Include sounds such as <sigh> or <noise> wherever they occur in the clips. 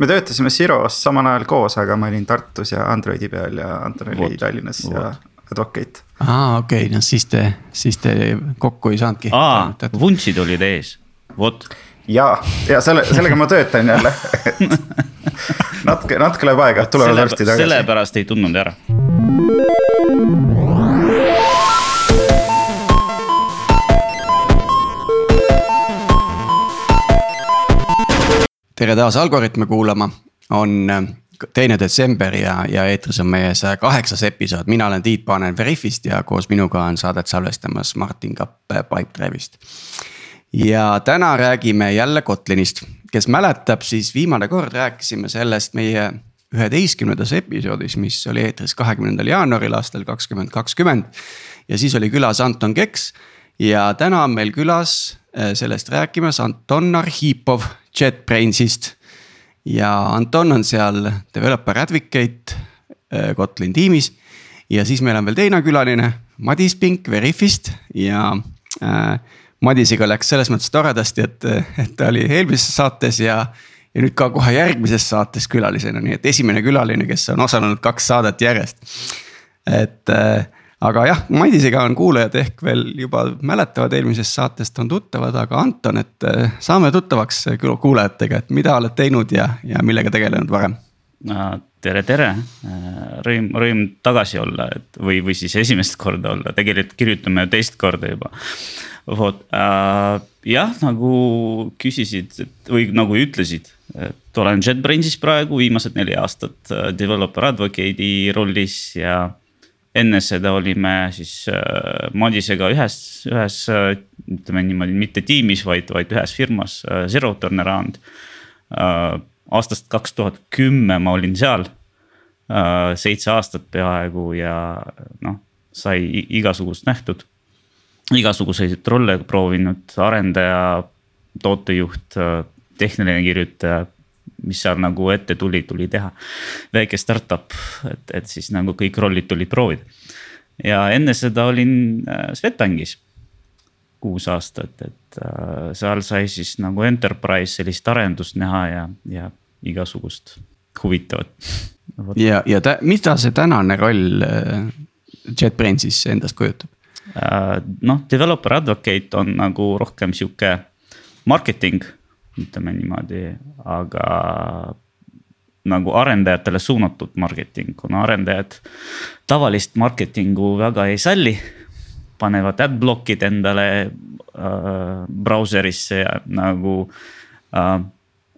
me töötasime Siros samal ajal koos, aga ma olin Tartus ja Androidi peal ja Anton oli Tallinnas What? ja Advocate. aa, okei okay,, no siis te, siis te kokku ei saanudki. aa, vuntsid olid ees, vot. ja, ja selle, sellega ma töötan jälle <laughs> natuke, natuke läheb aega, tulevad varsti tagasi. sellepärast ei tundnud ära. Tere taas Algorütme kuulama, on äh, teine detsember ja, ja eetris on meie saja kaheksas episood, mina olen Tiit Paanen Veriffist ja koos minuga on saadet salvestamas Martin Kapp äh, Pipedrive'ist. ja täna räägime jälle Kotlinist, kes mäletab, siis viimane kord rääkisime sellest meie üheteistkümnendas episoodis, mis oli eetris kahekümnendal jaanuaril aastal kakskümmend kakskümmend. ja siis oli külas Anton Keks ja täna on meil külas äh, sellest rääkimas Anton Arhipov JetBrainsist. ja Anton on seal developer advocate äh, Kotlin tiimis. ja siis meil on veel teine külaline, Madis Pink Veriffist ja äh, Madisega läks selles mõttes toredasti, et, et ta oli eelmises saates ja ja nüüd ka kohe järgmises saates külalisena, nii et esimene külaline, kes on osalenud kaks saadet järjest. et äh, aga jah, Madisega on kuulajad ehk veel juba mäletavad eelmisest saatest on tuttavad, aga Anton, et äh, saame tuttavaks kuulajatega, et mida oled teinud ja, ja millega tegelenud varem? tere, tere, äh, rõõm, rõõm tagasi olla, et või, või siis esimest korda olla, tegelikult kirjutame teist korda juba. vot äh, jah, nagu küsisid või nagu ütlesid, et olen JetBrainsis praegu viimased neli aastat äh, developer advocate'i rollis ja enne seda olime siis äh, Madisega ühes, ühes äh, ütleme niimoodi, mitte tiimis, vaid, vaid ühes firmas äh,, Zero Turnaround aastast kaks tuhat kümme ma olin seal seitse aastat peaaegu ja noh, sai igasugust nähtud. igasuguseid rolle proovinud, arendaja, tootejuht, tehniline kirjutaja mis seal nagu ette tuli, tuli teha. väike startup, et, et siis nagu kõik rollid tulid proovida. ja enne seda olin äh, Swedbankis kuus aastat, et äh, seal sai siis nagu enterprise sellist arendust näha ja, ja igasugust huvitavat. ja, ja ta, mida see tänane roll äh, JetBrainsis endast kujutab? noh, developer advocate on nagu rohkem sihuke marketing ütleme niimoodi, aga nagu arendajatele suunatud marketing, kuna arendajad tavalist marketingu väga ei salli. panevad adblock'id endale äh, brauserisse ja nagu äh,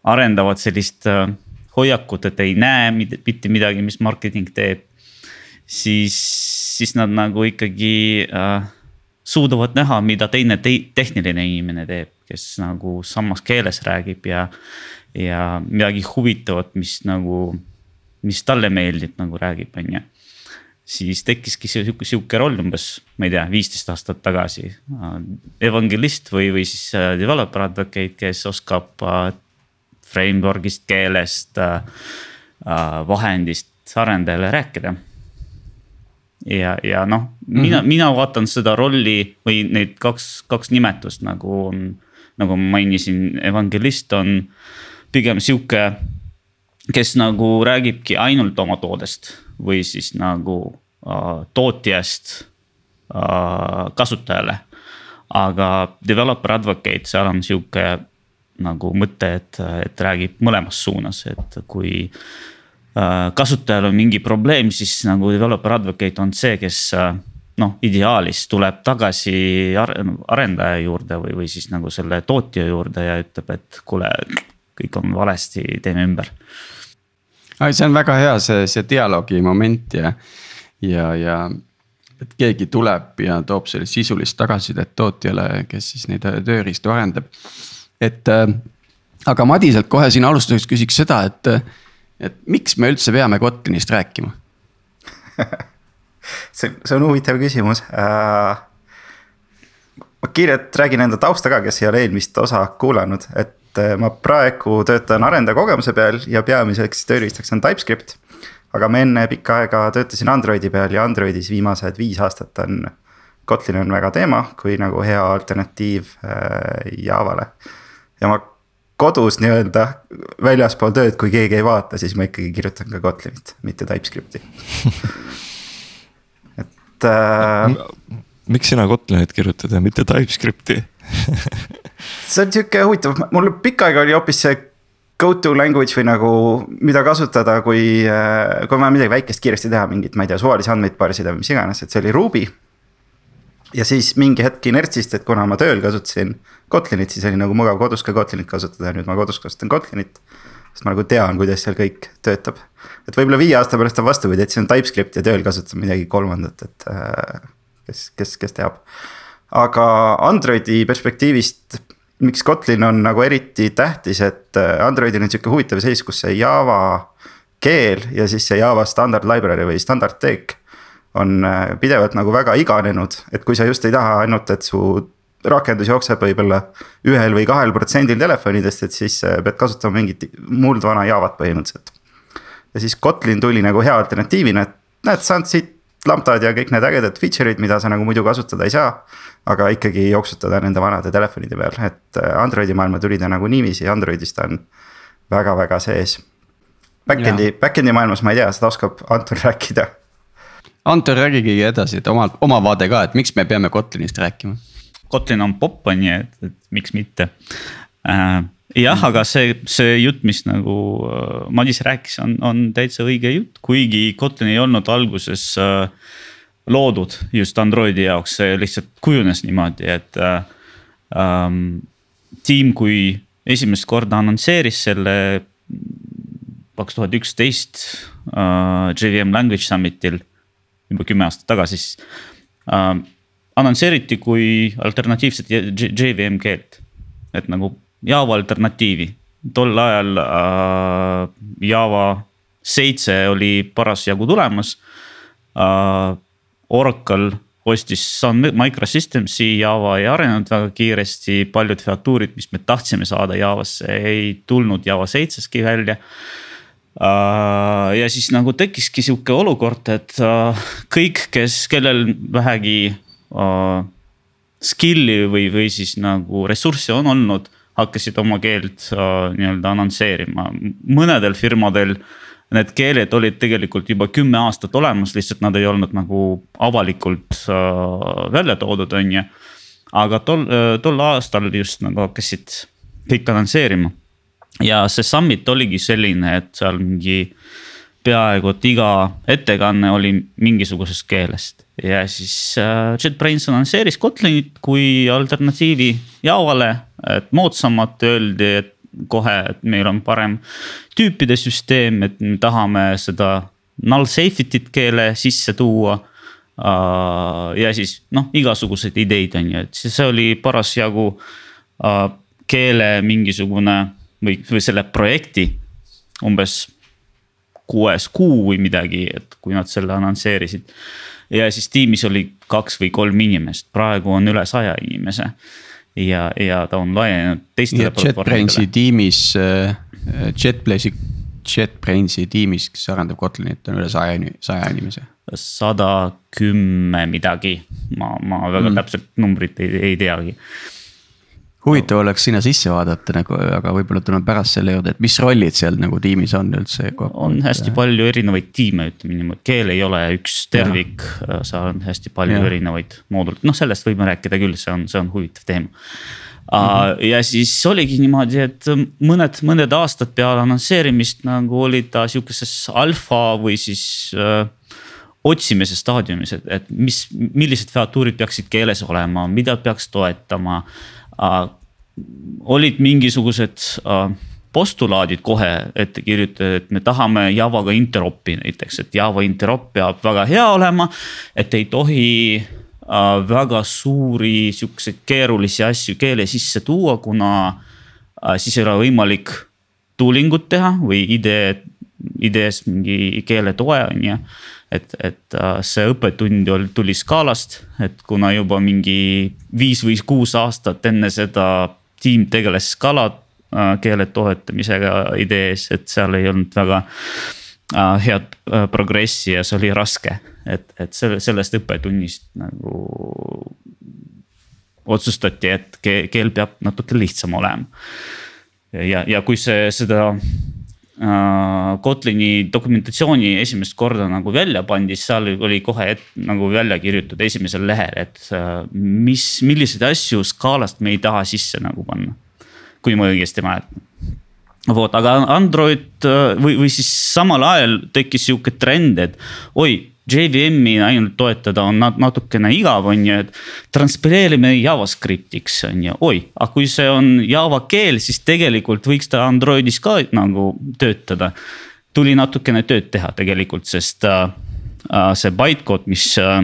arendavad sellist äh, hoiakut, et ei näe mitte midagi, mis marketing teeb. siis, siis nad nagu ikkagi äh, suudavad näha, mida teine te tehniline inimene teeb kes nagu samas keeles räägib ja, ja midagi huvitavat, mis nagu, mis talle meeldib, nagu räägib, on ju siis tekkiski sihuke, sihuke roll umbes, ma ei tea, viisteist aastat tagasi. evangelist või, või siis äh, developer advocate, kes oskab äh, framework'ist, keelest, äh, vahendist arendajale rääkida. ja, ja noh mm, -hmm. mina, mina vaatan seda rolli või neid kaks, kaks nimetust nagu on nagu ma mainisin, evangelist on pigem sihuke, kes nagu räägibki ainult oma toodest või siis nagu äh, tootjast äh, kasutajale. aga developer advocate, seal on sihuke nagu mõte, et, et räägib mõlemas suunas, et kui äh, kasutajal on mingi probleem, siis nagu developer advocate on see, kes äh, noh, ideaalis tuleb tagasi arendaja juurde või, või siis nagu selle tootja juurde ja ütleb, et kuule, kõik on valesti, teeme ümber. see on väga hea, see, see dialoogi moment ja, ja, ja et keegi tuleb ja toob sellist sisulist tagasisidet tootjale, kes siis neid tööriistu arendab. et äh, aga Madiselt kohe siin alustuseks küsiks seda, et, et miks me üldse peame Kotlinist rääkima <laughs> see, see on huvitav küsimus äh,. ma kiirelt räägin enda tausta ka, kes ei ole eelmist osa kuulanud, et äh, ma praegu töötan arendaja kogemuse peal ja peamiseks tööriistaks on TypeScript. aga ma enne pikka aega töötasin Androidi peal ja Androidis viimased viis aastat on. Kotlin on väga teema, kui nagu hea alternatiiv äh, Javale. ja ma kodus nii-öelda väljaspool tööd, kui keegi ei vaata, siis ma ikkagi kirjutan ka Kotlinit, mitte TypeScripti <laughs> et äh,. miks sina Kotlinit kirjutad ja mitte TypeScripti see on sihuke huvitav, mul pikka aega oli hoopis see go to language või nagu, mida kasutada, kui, äh, kui on vaja midagi väikest kiiresti teha, mingit, ma ei tea, suvalisi andmeid parsida või mis iganes, et see oli Ruby ja siis mingi hetk inertsist, et kuna ma tööl kasutasin Kotlinit, siis oli nagu mugav kodus ka Kotlinit kasutada ja nüüd ma kodus kasutan Kotlinit. Sest ma nagu tean, kuidas seal kõik töötab. et võib-olla viie aasta pärast on vastupidi, et siis on TypeScript ja tööl kasutan midagi kolmandat, et äh, kes, kes, kes teab. aga Androidi perspektiivist, miks Kotlin on nagu eriti tähtis, et äh, Androidil on sihuke huvitav seis, kus see Java keel ja siis see Java standard library või standard take on äh, pidevalt nagu väga iganenud, et kui sa just ei taha ainult, et su rakendus jookseb võib-olla ühel või kahel protsendil telefonidest, et siis äh, pead kasutama mingit muldvana Javat põhimõtteliselt. ja siis Kotlin tuli nagu hea alternatiivina, et näed, saad siit lambdad ja kõik need ägedad feature'id, mida sa nagu muidu kasutada ei saa. aga ikkagi jooksutada nende vanade telefonide peal, et äh, Androidi maailma tuli ta nagu niiviisi, Androidis ta on väga-väga sees. Back-end'i, back-end'i maailmas ma ei tea, seda oskab Anton rääkida Anton, räägigi edasi, et oma, oma vaade ka, et miks me peame Kotlinist rääkima? Kotlin on popp, on ju, et, et miks mitte äh,. jah aga see, see jutt, mis nagu äh, Madis rääkis, on, on täitsa õige jutt, kuigi Kotlin ei olnud alguses äh, loodud just Androidi jaoks, see lihtsalt kujunes niimoodi, et äh, ähm, tiim, kui esimest korda annonsseeris selle kaks tuhat üksteist äh, JVM Language Summit'il juba kümme aastat tagasi, siis äh, annonsseeriti kui alternatiivset JVM keelt. et nagu Java alternatiivi, tol ajal äh, Java seitse oli parasjagu tulemas äh,. Oracle ostis Sun Microsystemsi, Java ei arenenud väga kiiresti, paljud featuurid, mis me tahtsime saada Javasse, ei tulnud Java seitseski välja Uh, ja siis nagu tekkiski sihuke olukord, et uh, kõik, kes, kellel vähegi skill'i või, või siis nagu ressurssi on olnud, hakkasid oma keelt nii-öelda annonsseerima, mõnedel firmadel need keeled olid tegelikult juba kümme aastat olemas, lihtsalt nad ei olnud nagu avalikult välja toodud, on ju. aga tol, tol aastal just nagu hakkasid kõik annonsseerima ja see summit oligi selline, et seal mingi peaaegu et iga ettekanne oli mingisugusest keelest. Ja siis äh, JetBrains annonsseeris Kotlinit kui alternatiivi Javale, et moodsamat öeldi, et kohe, et meil on parem tüüpide süsteem, et me tahame seda null safety't keele sisse tuua uh,. ja siis noh, igasuguseid ideid on ju, et see oli parasjagu uh, keele mingisugune või, või selle projekti umbes kuues kuu või midagi, et kui nad selle annonsseerisid. Ja siis tiimis oli kaks või kolm inimest, praegu on üle saja inimese. ja, ja ta on laienenud teistele. JetBrainsi tiimis, äh, JetBlaze'i, JetBrainsi tiimis, kes arendab Kotlinit, on üle saja, saja inimese. sada kümme midagi, ma, ma väga mm. täpselt numbrit ei, ei teagi huvitav oleks sinna sisse vaadata nagu, aga võib-olla tuleme pärast selle juurde, et mis rollid seal nagu tiimis on üldse. on hästi palju erinevaid tiime, ütleme niimoodi, keel ei ole üks tervik, seal on hästi palju ja. erinevaid mooduleid, noh, sellest võime rääkida küll, see on, see on huvitav teema. Mm -hmm. ja siis oligi niimoodi, et mõned, mõned aastad peale annonsseerimist nagu oli ta sihukeses alfa või siis äh, otsimise staadiumis, et, et mis, millised featuurid peaksid keeles olema, mida peaks toetama äh, olid mingisugused äh, postulaadid kohe ette kirjutatud, et me tahame Javaga interop'i näiteks, et Java interop peab väga hea olema. et ei tohi äh, väga suuri siukseid keerulisi asju keele sisse tuua, kuna äh, siis ei ole võimalik tooling ut teha või idee, ideest mingi keeletoe on ju et, et äh, see õppetund tuli skaalast, et kuna juba mingi viis või kuus aastat enne seda tiim tegeles skala äh, keele toetamisega idees, et seal ei olnud väga äh, head progressi ja see oli raske. et, et selle, sellest õppetunnist nagu otsustati, et keel peab natuke lihtsam olema ja, ja kui see, seda Kotlini dokumentatsiooni esimest korda nagu välja pandi, siis seal oli kohe et, nagu välja kirjutatud esimesel lehel, et äh, mis, milliseid asju skaalast me ei taha sisse nagu panna. kui ma õigesti mäletan vot, aga Android äh, või, või siis samal ajal tekkis sihuke trend, et oi. JVM-i ainult toetada on nat natukene igav, on ju, et transpileerime JavaScriptiks on ju, oi, aga kui see on Java keel, siis tegelikult võiks ta Androidis ka nagu töötada. tuli natukene tööd teha tegelikult, sest äh, äh see bytecode, mis äh,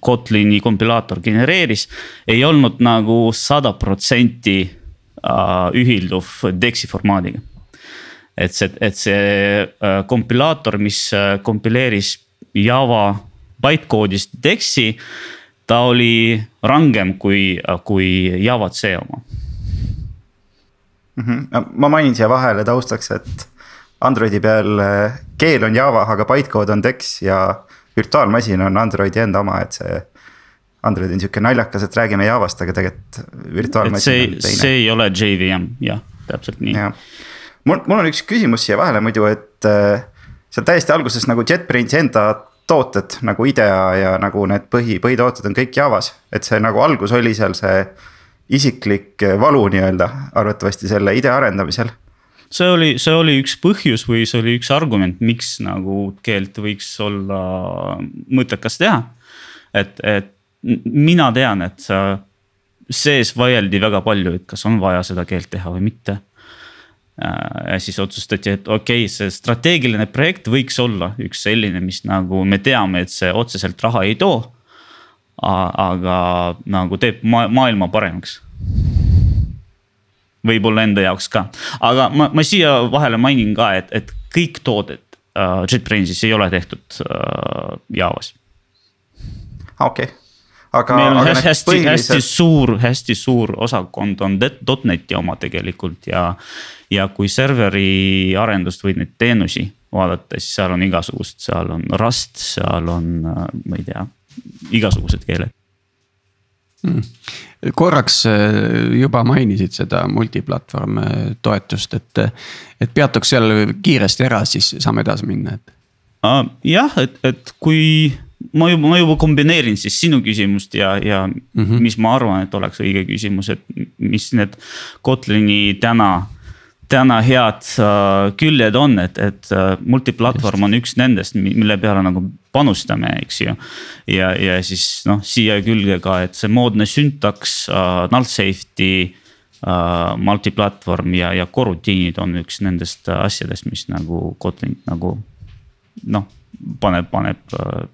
Kotlini kompilaator genereeris, ei olnud nagu sada protsenti Äh, ühilduv DEX-i formaadiga. Et see, et see äh, kompilaator, mis äh, kompileeris Java bytecode'ist DEX-i, ta oli rangem kui, kui Java C oma mm. -hmm. ma mainin siia vahele taustaks, et Androidi peal keel on Java, aga bytecode on DEX ja virtuaalmasin on Androidi enda oma, et see Android on sihuke naljakas, et räägime Javast, aga tegelikult virtuaalmasin on teine. see ei ole JVM, jah, täpselt nii. Mul, mul on üks küsimus siia vahele muidu, et äh, seal täiesti alguses nagu JetBrainsi enda tooted nagu IDEA ja nagu need põhi, põhitooted on kõik Javas, et see nagu algus oli seal see isiklik valu nii-öelda arvatavasti selle idee arendamisel see oli, see oli üks põhjus või see oli üks argument, miks nagu keelt võiks olla mõttekas teha. et, et mina tean, et sees vaieldi väga palju, et kas on vaja seda keelt teha või mitte. Äh, ja siis otsustati, et okei okay,, see strateegiline projekt võiks olla üks selline, mis nagu me teame, et see otseselt raha ei too. aga nagu teeb ma maailma paremaks. võib-olla enda jaoks ka, aga ma, ma siia vahele mainin ka, et, et kõik tooted uh, JetBrainsis ei ole tehtud uh, Javas. okei okay aga. meil on aga hästi, hästi, põhilised... hästi suur, hästi suur osakond on .NET-i oma tegelikult ja. ja kui serveri arendust või neid teenusi vaadata, siis seal on igasugust, seal on Rust, seal on, ma ei tea, igasugused keeled hmm.. korraks äh, juba mainisid seda multiplatvorm äh, toetust, et, et peatuks seal kiiresti ära, siis saame edasi minna, et. jah, et, et kui ma juba, ma juba kombineerin siis sinu küsimust ja, ja mm -hmm. mis ma arvan, et oleks õige küsimus, et mis need Kotlini täna täna head uh, küljed on, et, et uh, multiplatvorm on üks nendest, mille peale nagu panustame, eks ju. ja, ja siis noh, siia külge ka, et see moodne süntaks uh,, null safety uh,. multiplatvorm ja, ja korutiinid on üks nendest asjadest, mis nagu Kotlin nagu noh, paneb, paneb uh,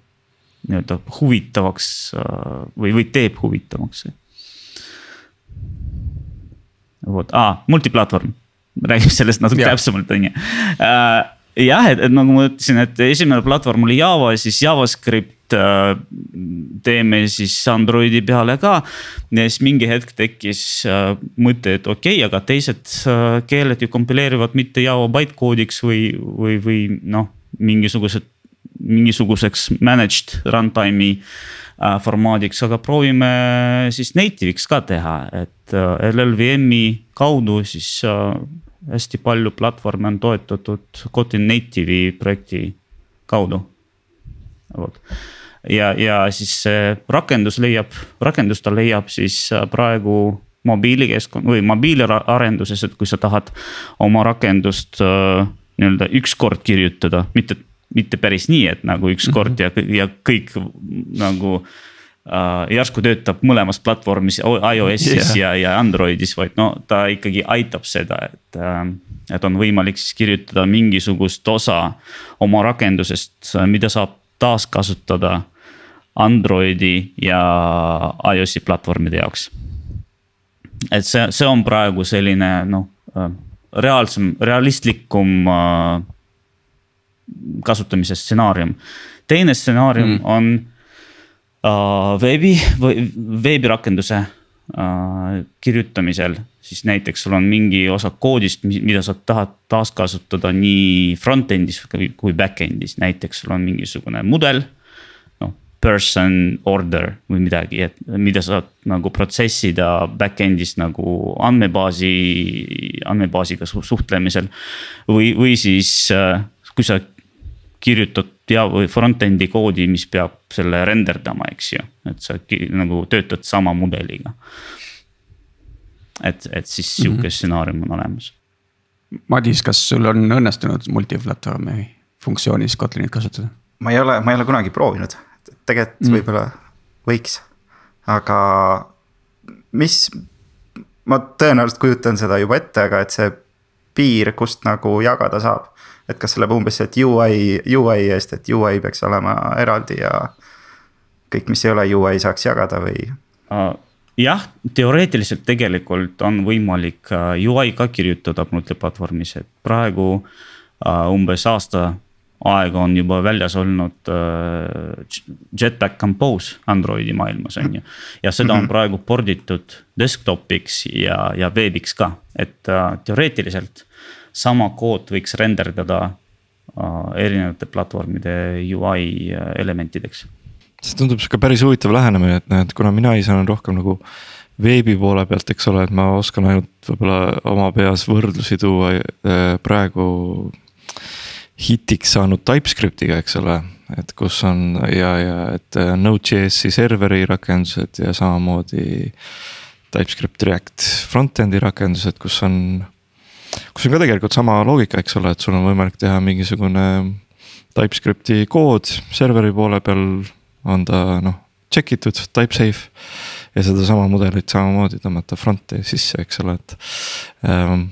nii-öelda huvitavaks äh, või, või teeb huvitavaks. vot, aa, multiplatvorm, räägime <laughs> sellest natuke täpsemalt, on ju äh, jah, et, et nagu ma ütlesin, et esimene platvorm oli Java, siis JavaScript äh, teeme siis Androidi peale ka. ja siis mingi hetk tekkis äh, mõte, et okei okay,, aga teised äh, keeled ju kompileerivad mitte Java bytecode'iks või, või, või noh, mingisugused mingisuguseks managed runtime'i äh, formaadiks, aga proovime siis native'iks ka teha, et äh, LLVM-i kaudu siis äh, hästi palju platvorme on toetatud Kotlin native'i projekti kaudu. vot ja, ja siis see rakendus leiab, rakendus ta leiab siis praegu mobiilikeskkond või mobiiliarenduses, et kui sa tahad oma rakendust nii-öelda ükskord kirjutada, mitte mitte päris nii, et nagu ükskord mm -hmm. ja, ja kõik nagu äh, järsku töötab mõlemas platvormis, iOS-is yeah. ja, ja Androidis, vaid no ta ikkagi aitab seda, et äh,. et on võimalik siis kirjutada mingisugust osa oma rakendusest, mida saab taaskasutada Androidi ja iOS-i platvormide jaoks. et see, see on praegu selline noh, äh, reaalsem, realistlikum äh, kasutamise stsenaarium. teine stsenaarium mm. on uh, veebi või veebirakenduse uh, kirjutamisel. siis näiteks sul on mingi osa koodist, mida sa tahad taaskasutada nii front-end'is kui back-end'is, näiteks sul on mingisugune mudel. noh, person order või midagi, et mida saad nagu protsessida back-end'is nagu andmebaasi, andmebaasiga su- suhtlemisel. või, või siis äh, kui sa kirjutad ja või front-end'i koodi, mis peab selle renderdama, eks ju, et sa nagu töötad sama mudeliga. et, et siis sihuke mm -hmm. stsenaarium on olemas. Madis, kas sul on õnnestunud multiplatvormi funktsioonis Kotlinit kasutada? ma ei ole, ma ei ole kunagi proovinud, tegelikult mm. võib-olla võiks, aga mis. ma tõenäoliselt kujutan seda juba ette, aga et see piir, kust nagu jagada saab. et kas see läheb umbes, et UI, UI eest, et UI peaks olema eraldi ja. kõik, mis ei ole UI saaks jagada või? jah, teoreetiliselt tegelikult on võimalik UI ka kirjutada multiplatvormis, et praegu uh, umbes aasta aega on juba väljas olnud uh, Jetpack Compose Androidi maailmas on ju. ja seda on praegu porditud desktopiks ja, ja veebiks ka, et uh, teoreetiliselt sama kood võiks renderdada uh, erinevate platvormide ui elementideks. See tundub sihuke päris huvitav lähenemine, et noh, et kuna mina ise olen rohkem nagu veebi poole pealt, eks ole, et ma oskan ainult võib-olla oma peas võrdlusi tuua praegu hitiks saanud TypeScriptiga, eks ole. et kus on ja, ja et Node.js-i serveri rakendused ja samamoodi TypeScript React front-end'i rakendused, kus on. kus on ka tegelikult sama loogika, eks ole, et sul on võimalik teha mingisugune TypeScripti kood serveri poole peal on ta noh, check itud, type safe. ja sedasama mudelit samamoodi tõmmata front'i sisse, eks ole, et ähm,.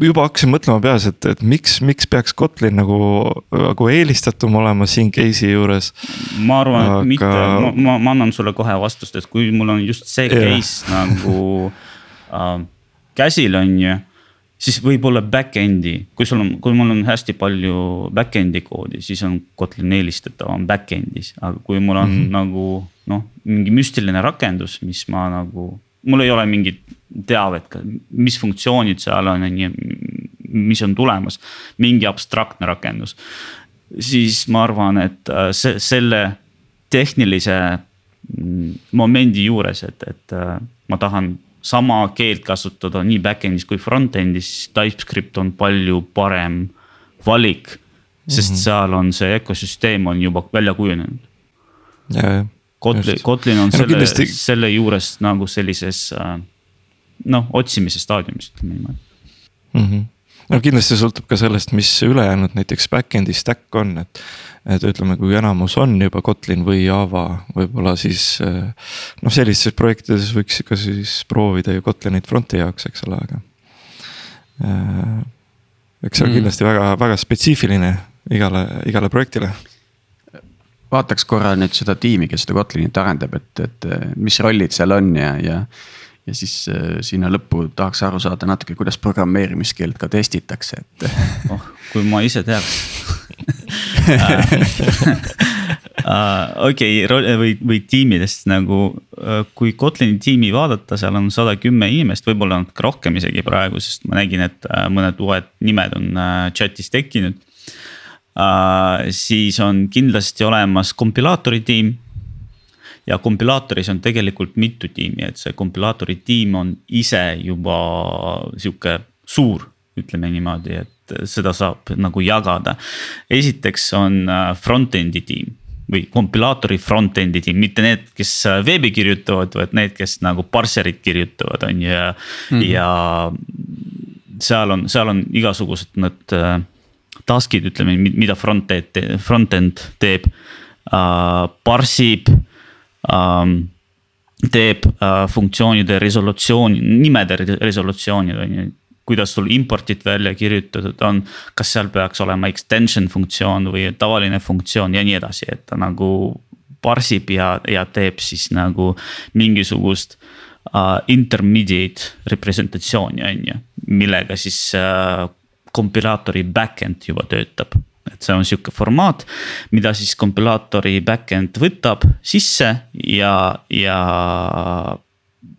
Juba hakkasin mõtlema peas, et, et miks, miks peaks Kotlin nagu, nagu eelistatum olema siin case'i juures. ma arvan Aga..., et mitte, ma, ma, ma annan sulle kohe vastust, et kui mul on just see yeah. case <laughs> nagu äh, käsil, on ju siis võib-olla back-end'i, kui sul on, kui mul on hästi palju back-end'i koodi, siis on Kotlin eelistatavam back-end'is, aga kui mul on mm -hmm. nagu noh, mingi müstiline rakendus, mis ma nagu. mul ei ole mingit teavet mis funktsioonid seal on, on ju, mis on tulemas, mingi abstraktne rakendus. siis ma arvan, et äh, see, selle tehnilise mm, momendi juures, et, et äh, ma tahan sama keelt kasutada nii back-end'is kui front-end'is, TypeScript on palju parem valik. sest mm -hmm. seal on see ökosüsteem on juba välja kujunenud. Kotlin, Kotlin on selle no,, kindlasti... selle juures nagu sellises äh, noh, otsimise staadiumis, ütleme niimoodi mm. -hmm no kindlasti sõltub ka sellest, mis ülejäänud näiteks back-end'i stack on, et et ütleme, kui enamus on juba Kotlin või Java, võib-olla siis eh, noh, sellistes projektides võiks ikka siis proovida ju Kotlinit front'i jaoks, eks ole, aga. Eh, eks see on mm. kindlasti väga, väga spetsiifiline igale, igale projektile vaataks korra nüüd seda tiimi, kes seda Kotlinit arendab, et, et mis rollid seal on ja, ja. Ja siis äh, sinna lõppu tahaks aru saada natuke, kuidas programmeerimiskeelt ka testitakse, et <laughs> oh, kui ma ise teaks <laughs> Uh, okei okay,, või, või tiimidest nagu, kui Kotlini tiimi vaadata, seal on sada kümme inimest, võib-olla natuke rohkem isegi praegu, sest ma nägin, et mõned uued nimed on chat'is tekkinud. siis on kindlasti olemas kompilaatori tiim. Ja kompilaatoris on tegelikult mitu tiimi, et see kompilaatori tiim on ise juba sihuke suur, ütleme niimoodi, et seda saab nagu jagada. esiteks on äh, front-end'i tiim või kompilaatori front-end'i tiim, mitte need, kes äh, veebi kirjutavad, vaid need, kes nagu parserit kirjutavad, on ju ja mm, -hmm. ja. seal on, seal on igasugused need äh, task'id, ütleme, mida front-end, front-end teeb uh,, parsib um, teeb uh, funktsioonide resolutsiooni, nimede resolutsioonid on ju kuidas sul import'id välja kirjutatud on. kas seal peaks olema extension funktsioon või tavaline funktsioon ja nii edasi, et ta nagu parsib ja, ja teeb siis nagu mingisugust uh, intermediate representatsiooni, on ju. millega siis uh, kompilaatori back-end juba töötab et see on sihuke formaat, mida siis kompilaatori back-end võtab sisse ja, ja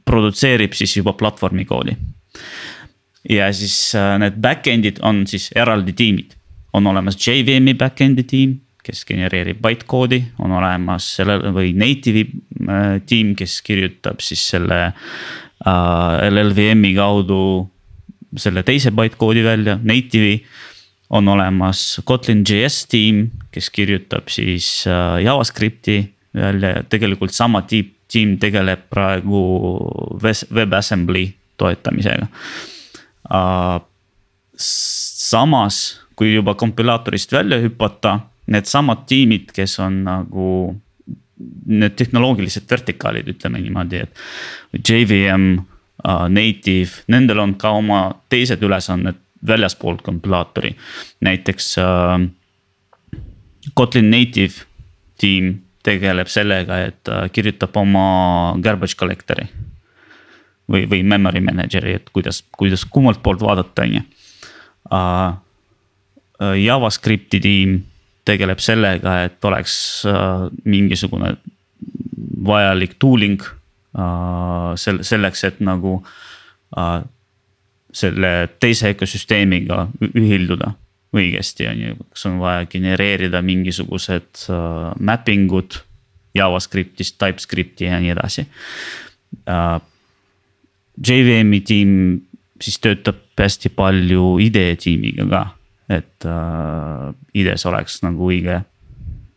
produtseerib siis juba platvormi koodi ja siis äh, need back-end'id on siis eraldi tiimid. on olemas JVM-i back-end'i tiim, kes genereerib bytecode'i, on olemas sellel või native'i äh, tiim, kes kirjutab siis selle äh, LLVM-i kaudu selle teise bytecode'i välja, native'i on olemas Kotlin JS tiim, kes kirjutab siis äh, JavaScripti välja ja tegelikult sama tiim, tiim tegeleb praegu WebAssembly toetamisega uh,. samas, kui juba kompilaatorist välja hüpata needsamad tiimid, kes on nagu need tehnoloogilised vertikaalid, ütleme niimoodi, et JVM uh,, native, nendel on ka oma teised ülesanded väljaspoolt kompilaatori. näiteks uh, Kotlin native tiim tegeleb sellega, et uh, kirjutab oma garbage collector'i. või, või memory manager'i, et kuidas, kuidas kummalt poolt vaadata, on ju. Uh, JavaScripti tiim tegeleb sellega, et oleks äh, mingisugune vajalik tooling äh, sel-, selleks, et nagu äh, selle teise ökosüsteemiga ühilduda õigesti, on ju, kas on vaja genereerida mingisugused mapping ud JavaScriptist, TypeScripti ja nii edasi. JVM-i tiim siis töötab hästi palju IDE tiimiga ka et äh, IDE-s oleks nagu õige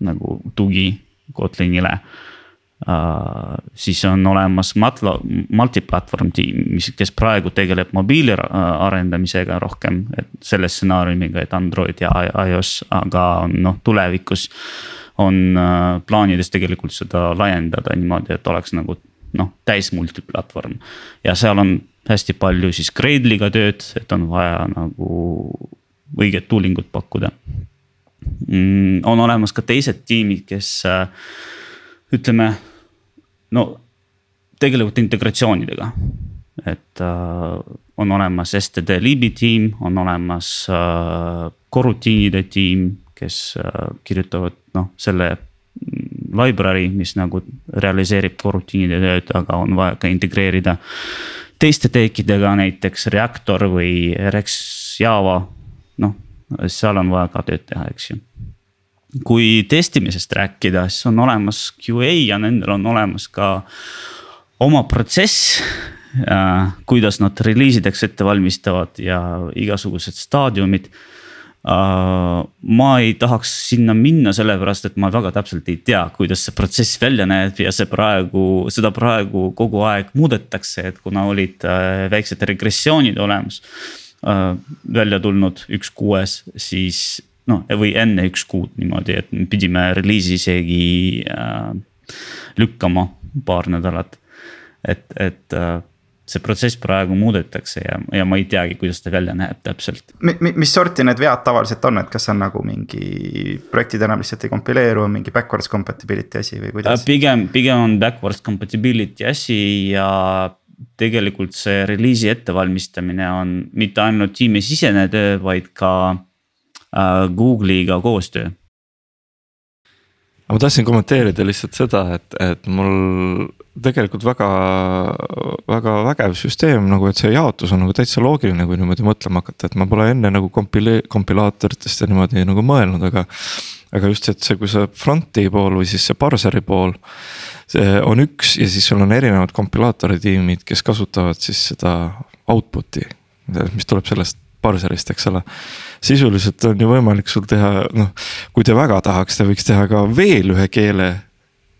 nagu tugi Kotlinile Uh, siis on olemas Matlo, multiplatvorm tiim, mis, kes praegu tegeleb mobiili arendamisega rohkem, et selle stsenaariumiga, et Android ja iOS, aga noh, tulevikus. on uh, plaanides tegelikult seda laiendada niimoodi, et oleks nagu noh, täis multiplatvorm. ja seal on hästi palju siis Gradle'iga tööd, et on vaja nagu õiget tooling ut pakkuda mm,. on olemas ka teised tiimid, kes äh, ütleme, no tegelevad integratsioonidega. et äh, on olemas STD Libi tiim, on olemas äh, korrutiinide tiim, kes äh, kirjutavad noh, selle mm, library, mis nagu realiseerib korrutiinide tööd, aga on vaja ka integreerida teiste teekidega, näiteks Reactor või RX Java noh, seal on vaja ka tööd teha, eks ju. Kui testimisest rääkida, siis on olemas QA ja nendel on olemas ka oma protsess äh,. kuidas nad reliisideks ette valmistavad ja igasugused staadiumid Uh, ma ei tahaks sinna minna, sellepärast et ma väga täpselt ei tea, kuidas see protsess välja näeb ja see praegu, seda praegu kogu aeg muudetakse, et kuna olid uh, väiksed regressioonid olemas Äh, välja tulnud üks kuues, siis noh, või enne üks kuud niimoodi, et pidime reliisi isegi äh, lükkama paar nädalat. et, et äh, see protsess praegu muudetakse ja, ja ma ei teagi, kuidas ta välja näeb täpselt. mis sorti need vead tavaliselt on, et kas on nagu mingi projektid enam lihtsalt ei kompileeru, mingi backwards compatibility asi või kuidas? Äh, pigem, pigem on backwards compatibility asi ja tegelikult see reliisi ettevalmistamine on mitte ainult tiimisisene töö, vaid ka Google'iga koostöö. ma tahtsin kommenteerida lihtsalt seda, et, et mul tegelikult väga, väga vägev süsteem nagu, et see jaotus on nagu täitsa loogiline, kui niimoodi mõtlema hakata, et ma pole enne nagu kompile-, kompilaatoritest ja niimoodi nagu mõelnud, aga. aga just, et see, kui see front'i pool või siis see parseri pool see on üks ja siis sul on erinevad kompilaatori tiimid, kes kasutavad siis seda output'i, mis tuleb sellest parserist, eks ole. sisuliselt on ju võimalik sul teha, noh, kui te väga tahaks, te võiks teha ka veel ühe keele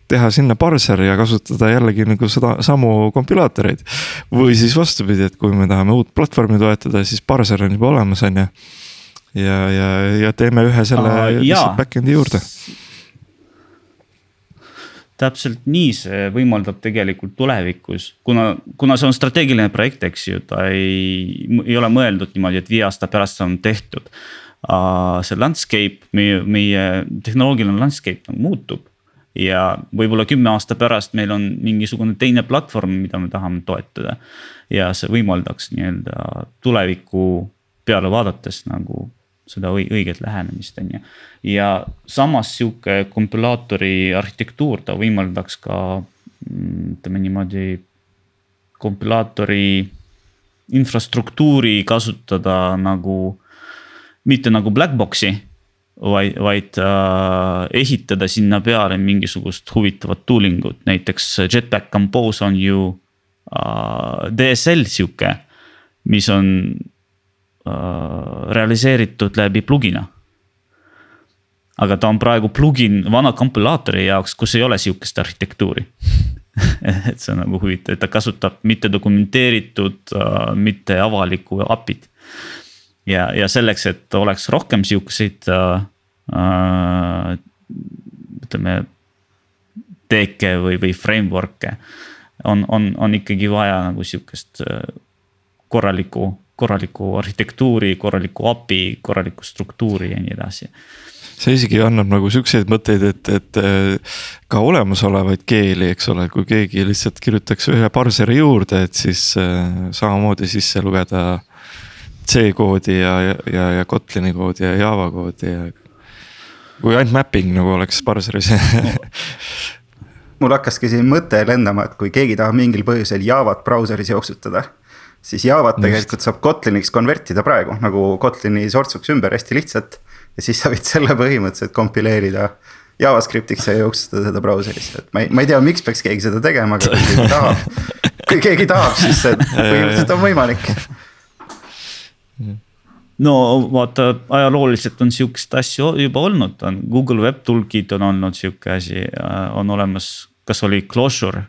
teha sinna parseri ja kasutada jällegi nagu seda samu kompilaatoreid. või siis vastupidi, et kui me tahame uut platvormi toetada, siis parser on juba olemas, on ju. ja, ja, ja teeme ühe selle uh, lihtsalt back-end'i juurde täpselt nii see võimaldab tegelikult tulevikus, kuna, kuna see on strateegiline projekt, eks ju, ta ei, ei ole mõeldud niimoodi, et viie aasta pärast on tehtud see landscape, meie, meie tehnoloogiline landscape nagu muutub. ja võib-olla kümme aasta pärast meil on mingisugune teine platvorm, mida me tahame toetada. ja see võimaldaks nii-öelda tuleviku peale vaadates nagu seda õiget lähenemist, on ju. ja samas sihuke kompilaatori arhitektuur, ta võimaldaks ka mm, ütleme niimoodi kompilaatori infrastruktuuri kasutada nagu, mitte nagu black box'i vaid, vaid äh, ehitada sinna peale mingisugust huvitavat tooling ut, näiteks Jetpack Compose on ju äh, DSL sihuke, mis on realiseeritud läbi plugin'a aga ta on praegu plugin vana kompilaatori jaoks, kus ei ole sihukest arhitektuuri <laughs> et see on nagu huvitav, et ta kasutab mitte dokumenteeritud uh,, mitte avalikku API-d. ja, ja selleks, et oleks rohkem sihukeseid uh, uh, ütleme. teeke või, või framework'e on, on, on ikkagi vaja nagu sihukest korralikku, korralikku arhitektuuri, korralikku API, korralikku struktuuri ja nii edasi see isegi annab nagu siukseid mõtteid, et, et äh, ka olemasolevaid keeli, eks ole, kui keegi lihtsalt kirjutaks ühe parseri juurde, et siis äh, samamoodi sisse lugeda. C-koodi ja, ja, ja Kotlini koodi ja Java koodi ja. kui ainult mapping nagu oleks parseris <laughs> mul hakkaski siin mõte lendama, et kui keegi tahab mingil põhjusel Javat brauseris jooksutada siis Javat tegelikult saab Kotliniks konvertida praegu nagu Kotlini sortsuks ümber hästi lihtsalt ja siis sa võid selle põhimõtteliselt kompileerida JavaScriptiks ja jooksutada seda brauseris, et ma ei, ma ei tea, miks peaks keegi seda tegema, aga kui keegi tahab. kui keegi tahab, siis see põhimõtteliselt on võimalik. no vaata, ajalooliselt on sihukest asju juba olnud, on Google Web Toolkit on olnud sihuke asi, on olemas, kas oli Closure,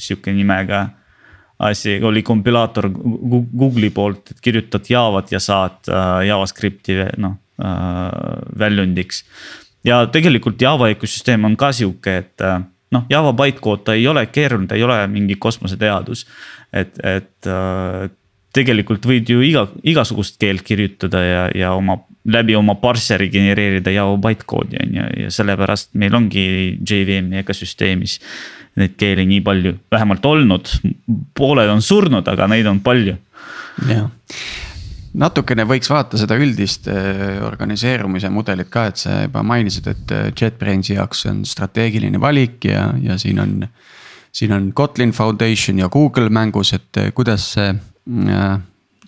sihuke nimega asi, oli kompilaator Google'i poolt, et kirjutad Javat ja saad äh, JavaScripti noh Äh, väljundiks. ja tegelikult Java ökosüsteem on ka sihuke, et äh, noh, Java bytecode ta ei ole keeruline, ta ei ole mingi kosmoseteadus. et, et tegelikult võid ju iga, igasugust keelt kirjutada ja, ja oma, läbi oma parseri genereerida Java bytecode'i on ju, ja sellepärast meil ongi JVM-i ökosüsteemis. Neid keeli nii palju, vähemalt olnud, pooled on surnud, aga neid on palju. jah natukene võiks vaadata seda üldist äh, organiseerumise mudelit ka, et sa juba mainisid, et äh, JetBrainsi jaoks on strateegiline valik ja, ja siin on. siin on Kotlin Foundation ja Google mängus, et äh, kuidas see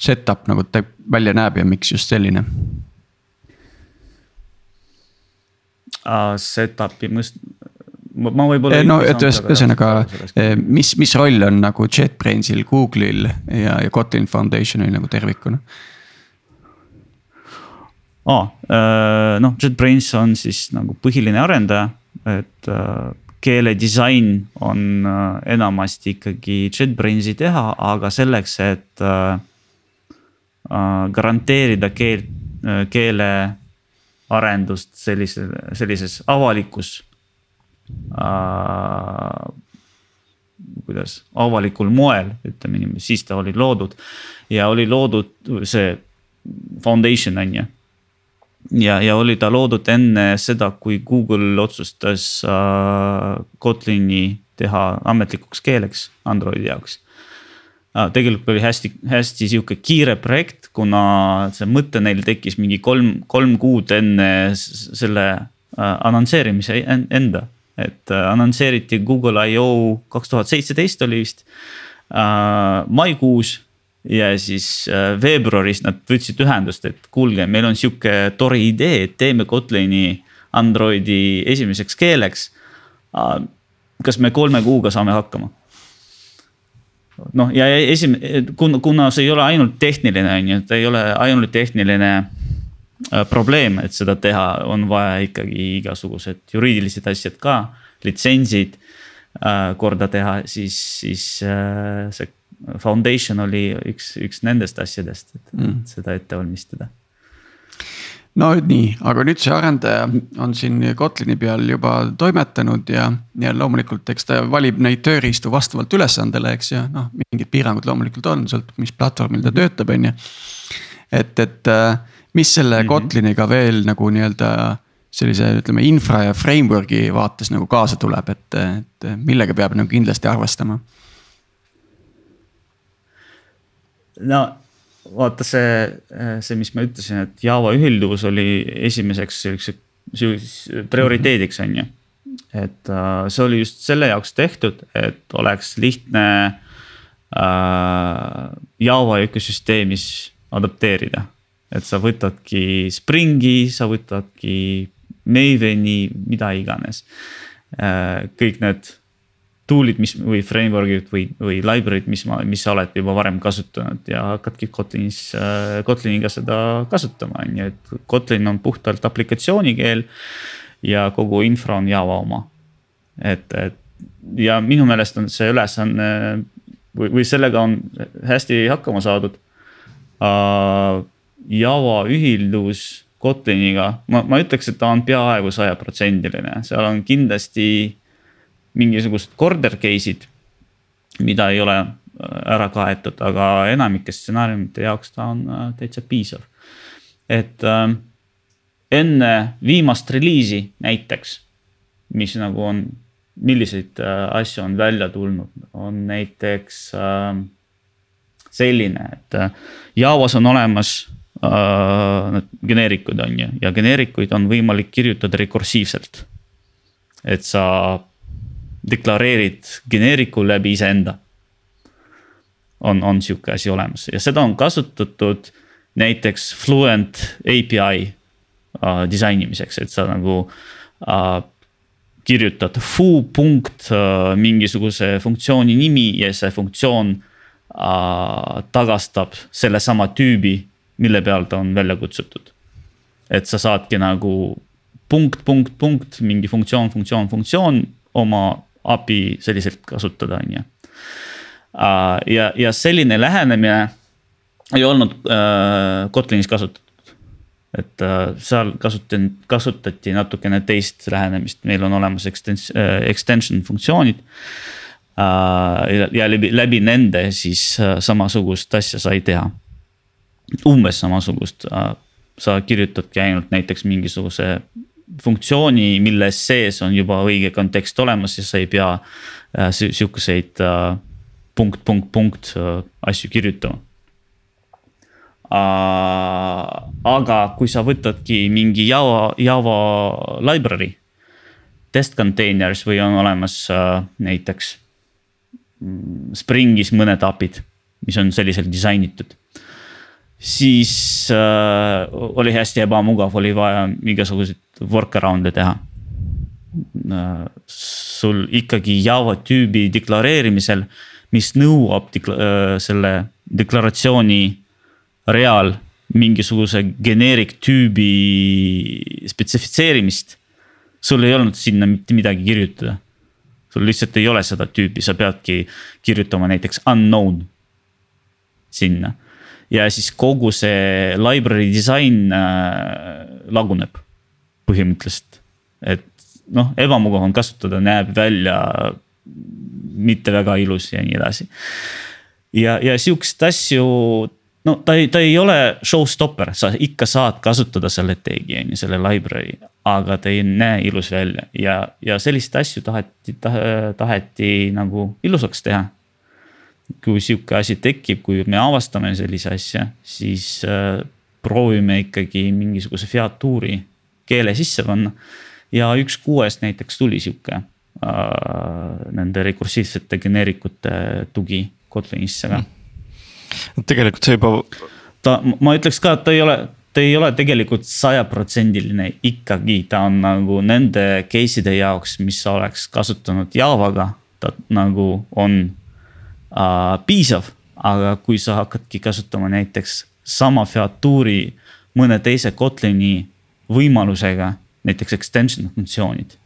setup nagu välja näeb ja miks just selline? Setup'i mõist-, ma võib-olla. no et ühesõnaga, mis, mis roll on nagu JetBrainsil, Google'il ja, ja Kotlin Foundationil nagu tervikuna? aa, noh, JetBrains on siis nagu põhiline arendaja, et äh, keeledisain on äh, enamasti ikkagi JetBrainsi teha, aga selleks, et äh, garanteerida keel, keele arendust sellise, sellises avalikus äh,. kuidas, avalikul moel, ütleme niimoodi, siis ta oli loodud ja oli loodud see foundation on ju ja, ja oli ta loodud enne seda, kui Google otsustas äh, Kotlini teha ametlikuks keeleks Androidi jaoks äh,. tegelikult oli hästi, hästi sihuke kiire projekt, kuna see mõte neil tekkis mingi kolm, kolm kuud enne selle äh, annontseerimise enda. et äh, annontseeriti Google I.O kaks tuhat seitseteist oli vist äh, maikuus ja siis äh, veebruaris nad võtsid ühendust, et kuulge, meil on sihuke tore idee, et teeme Kotlini Androidi esimeseks keeleks. kas me kolme kuuga saame hakkama? noh, ja esimene, kuna, kuna see ei ole ainult tehniline, on ju, ta ei ole ainult tehniline äh, probleem, et seda teha, on vaja ikkagi igasugused juriidilised asjad ka, litsentsid äh, korda teha, siis, siis see foundation oli üks, üks nendest asjadest, et mm. seda ette valmistada. no nii, aga nüüd see arendaja on siin Kotlini peal juba toimetanud ja, ja loomulikult, eks ta valib neid tööriistu vastavalt ülesandele, eks ju, noh, mingid piirangud loomulikult on, sõltub, mis platvormil ta töötab, on ju. et, et äh, mis selle mm -hmm. Kotliniga veel nagu nii-öelda sellise, ütleme infra ja framework'i vaates nagu kaasa tuleb, et, et millega peab nagu kindlasti arvestama no vaata see, see, mis ma ütlesin, et Java ühilduvus oli esimeseks siukse, prioriteediks, on ju. et uh, see oli just selle jaoks tehtud, et oleks lihtne uh, Java ökosüsteemis adapteerida. et sa võtadki Springi, sa võtadki Maveni, mida iganes. kõik need tool'id, mis või framework'id või, või library'd, mis ma, mis sa oled juba varem kasutanud ja hakkadki Kotlinis, Kotliniga seda kasutama, on ju, et Kotlin on puhtalt aplikatsioonikeel. ja kogu infra on Java oma. et, et ja minu meelest on see ülesanne või, või sellega on hästi hakkama saadud uh,. Java ühildus Kotliniga, ma, ma ütleks, et ta on peaaegu sajaprotsendiline, seal on kindlasti mingisugused corner case'id, mida ei ole äh, ära kaetud, aga enamike stsenaariumite jaoks ta on äh, täitsa piisav. et äh, enne viimast reliisi näiteks, mis nagu on, milliseid äh, asju on välja tulnud, on näiteks äh, selline, et äh, Javas on olemas need geneerikud on ju ja geneerikuid on võimalik kirjutada rekursiivselt. et sa deklareerid geneeriku läbi iseenda. on, on sihuke asi olemas ja seda on kasutatud näiteks Fluent API äh, disainimiseks, et sa nagu äh, kirjutad foo punkt äh, mingisuguse funktsiooni nimi ja see funktsioon äh, tagastab sellesama tüübi, mille peal ta on välja kutsutud. et sa saadki nagu punkt, punkt, punkt, mingi funktsioon, funktsioon, funktsioon oma API selliselt kasutada, on ju. ja, ja selline lähenemine ei olnud äh, Kotlinis kasutatud. et äh, seal kasutati, kasutati natukene teist lähenemist, meil on olemas extens- äh,, extension funktsioonid äh,. ja läbi, läbi nende siis äh, samasugust asja sai teha. umbes samasugust äh,, sa kirjutadki ainult näiteks mingisuguse funktsiooni, milles sees on juba õige kontekst olemas ja sa ei pea äh, sihukeseid äh, punkt, punkt, punkt äh, asju kirjutama. aga kui sa võtadki mingi Java, Java library, test containers või on olemas näiteks mm, Springis mõned API-d, mis on selliselt disainitud siis äh, oli hästi ebamugav, oli vaja igasuguseid workaround'e teha äh,. sul ikkagi Java tüübi deklareerimisel, mis nõuab dekla äh, selle deklaratsiooni real mingisuguse generic tüübi spetsifitseerimist. sul ei olnud sinna mitte midagi kirjutada. sul lihtsalt ei ole seda tüüpi, sa peadki kirjutama näiteks unknown sinna ja siis kogu see library disain äh, laguneb põhimõtteliselt. et noh, ebamugav on kasutada, näeb välja mitte väga ilus ja nii edasi. ja, ja sihukest asju, no ta ei, ta ei ole showstopper, sa ikka saad kasutada selle tag'i on ju, selle library. aga ta ei näe ilus välja ja, ja selliseid asju taheti, taheti nagu ilusaks teha kui sihuke asi tekib, kui me avastame sellise asja, siis äh, proovime ikkagi mingisuguse featuuri keele sisse panna. ja üks kuuest näiteks tuli sihuke äh, nende rekursiivsete geneerikute tugi Kotlinisse ka mm.. tegelikult see juba. ta, ma ütleks ka, et ta ei ole, ta ei ole tegelikult sajaprotsendiline ikkagi, ta on nagu nende case'ide jaoks, mis oleks kasutanud Javaga, ta nagu on äh, piisav, aga kui sa hakkadki kasutama näiteks sama featuuri mõne teise Kotlini võimalusega, näiteks extension funktsioonid.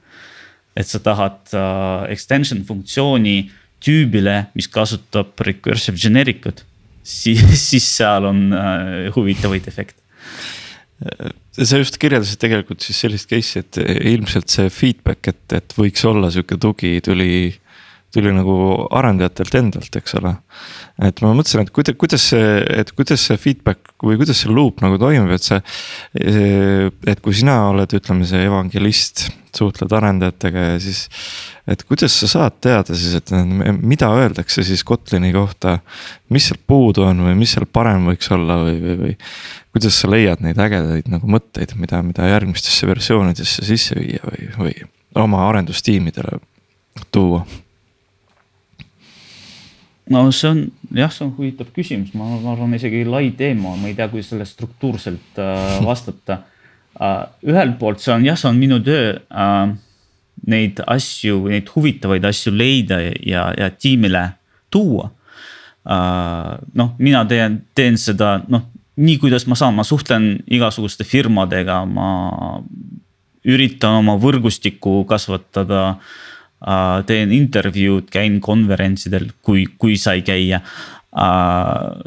et sa tahad äh, extension funktsiooni tüübile, mis kasutab recursive generic ut, siis, <laughs> siis seal on äh, huvitavaid efekte sa just kirjeldasid tegelikult siis sellist case'i, et ilmselt see feedback, et, et võiks olla sihuke tugi, tuli tuli nagu arendajatelt endalt, eks ole. et ma mõtlesin, et kuidas, kuidas see, et kuidas see feedback või kuidas see loop nagu toimub, et see. et kui sina oled, ütleme see evangelist, suhtled arendajatega ja siis. et kuidas sa saad teada siis, et mida öeldakse siis Kotlini kohta. mis seal puudu on või mis seal parem võiks olla või, või, või. kuidas sa leiad neid ägedaid nagu mõtteid, mida, mida järgmistesse versioonidesse sisse viia või, või oma arendustiimidele tuua no see on jah, see on huvitav küsimus, ma, ma arvan, isegi lai teema, ma ei tea, kuidas sellele struktuurselt äh, <laughs> vastata äh,. ühelt poolt see on jah, see on minu töö äh, neid asju, neid huvitavaid asju leida ja, ja tiimile tuua uh,. noh, mina teen, teen seda noh, nii kuidas ma saan, ma suhtlen igasuguste firmadega, ma üritan oma võrgustikku kasvatada uh,. Teen intervjuud, käin konverentsidel, kui, kui sai käia. Uh,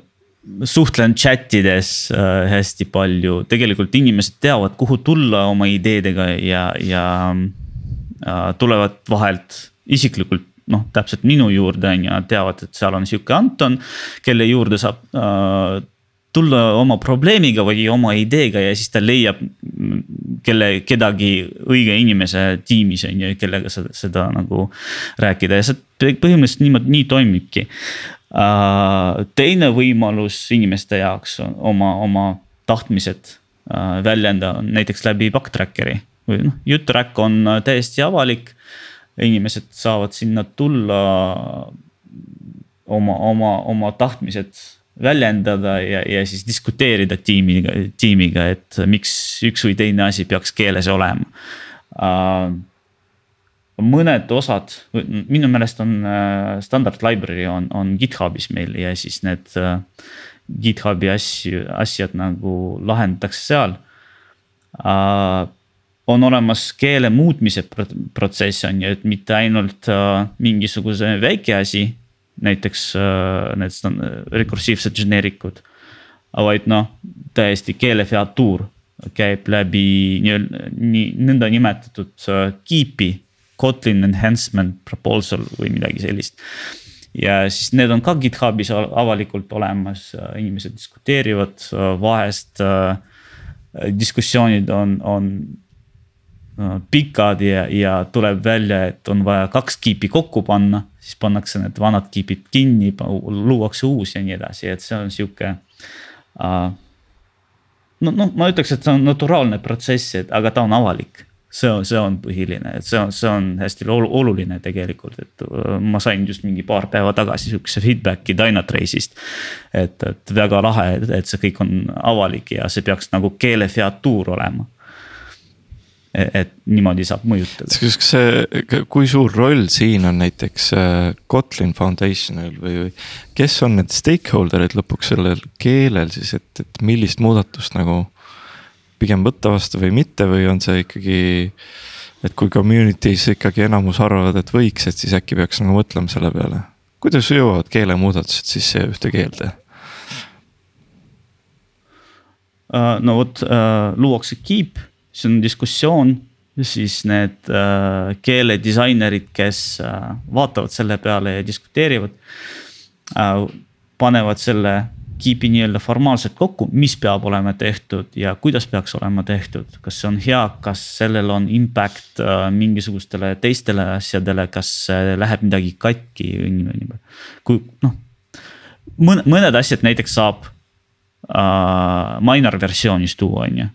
suhtlen chat ides äh, hästi palju, tegelikult inimesed teavad, kuhu tulla oma ideedega ja, ja äh, tulevad vahelt isiklikult noh, täpselt minu juurde on ju, teavad, et seal on sihuke Anton, kelle juurde saab äh, tulla oma probleemiga või oma ideega ja siis ta leiab kelle, kedagi õige inimese tiimis on ju, kellega seda, seda nagu rääkida. Ja see põhimõtteliselt niimoodi, nii toimibki. Uh,. teine võimalus inimeste jaoks on oma, oma tahtmised uh, väljendada näiteks läbi backtracker'i. Või noh, jutt-track on täiesti avalik. Inimesed saavad sinna tulla oma, oma, oma tahtmised väljendada ja, ja siis diskuteerida tiimiga, tiimiga, et miks üks või teine asi peaks keeles olema uh, mõned osad, minu meelest on uh, standard library on, on GitHubis meil ja siis need uh, GitHubi asju, asjad nagu lahendatakse seal uh, on olemas keele muutmise protsess on ju, et mitte ainult äh, mingisuguse väike asi. Näiteks äh, need rekursiivsed geneerikud, vaid noh, täiesti keelefeatuur käib läbi nii nõndanimetatud äh, keep'i. Kotlin enhancement proposal või midagi sellist. ja siis need on ka GitHubis avalikult olemas, inimesed diskuteerivad, vahest äh, diskussioonid on, on Äh, pikad ja, ja tuleb välja, et on vaja kaks kiipi kokku panna, siis pannakse need vanad kiipid kinni, luuakse uus ja nii edasi, et see on sihuke uh,. no, noh, ma ütleks, et see on naturaalne protsess, et aga ta on avalik see on, see on põhiline, et see on, see on hästi oluline tegelikult, et äh, ma sain just mingi paar päeva tagasi sihukese feedback'i Dynatrace'ist. et, et väga lahe, et see kõik on avalik ja see peaks nagu keelefeatuur olema et niimoodi saab mõjutada. kas see, kui suur roll siin on näiteks äh, Kotlin Foundationil või, või kes on need stakeholder'id lõpuks sellel keelel siis, et, et millist muudatust nagu pigem võtta vastu või mitte või on see ikkagi. et kui community's ikkagi enamus arvavad, et võiks, et siis äkki peaks nagu mõtlema selle peale. kuidas jõuavad keelemuudatused sisse ühte keelde? Äh, no vot uh, luuakse keep siis on diskussioon, siis need äh, keeledisainerid, kes äh, vaatavad selle peale ja diskuteerivad äh,. panevad selle keep'i nii-öelda formaalselt kokku, mis peab olema tehtud ja kuidas peaks olema tehtud, kas see on hea, kas sellel on impact äh, mingisugustele teistele asjadele, kas äh, läheb midagi katki või niimoodi. kui noh, mõned asjad näiteks saab äh, minor versioonis tuua, on ju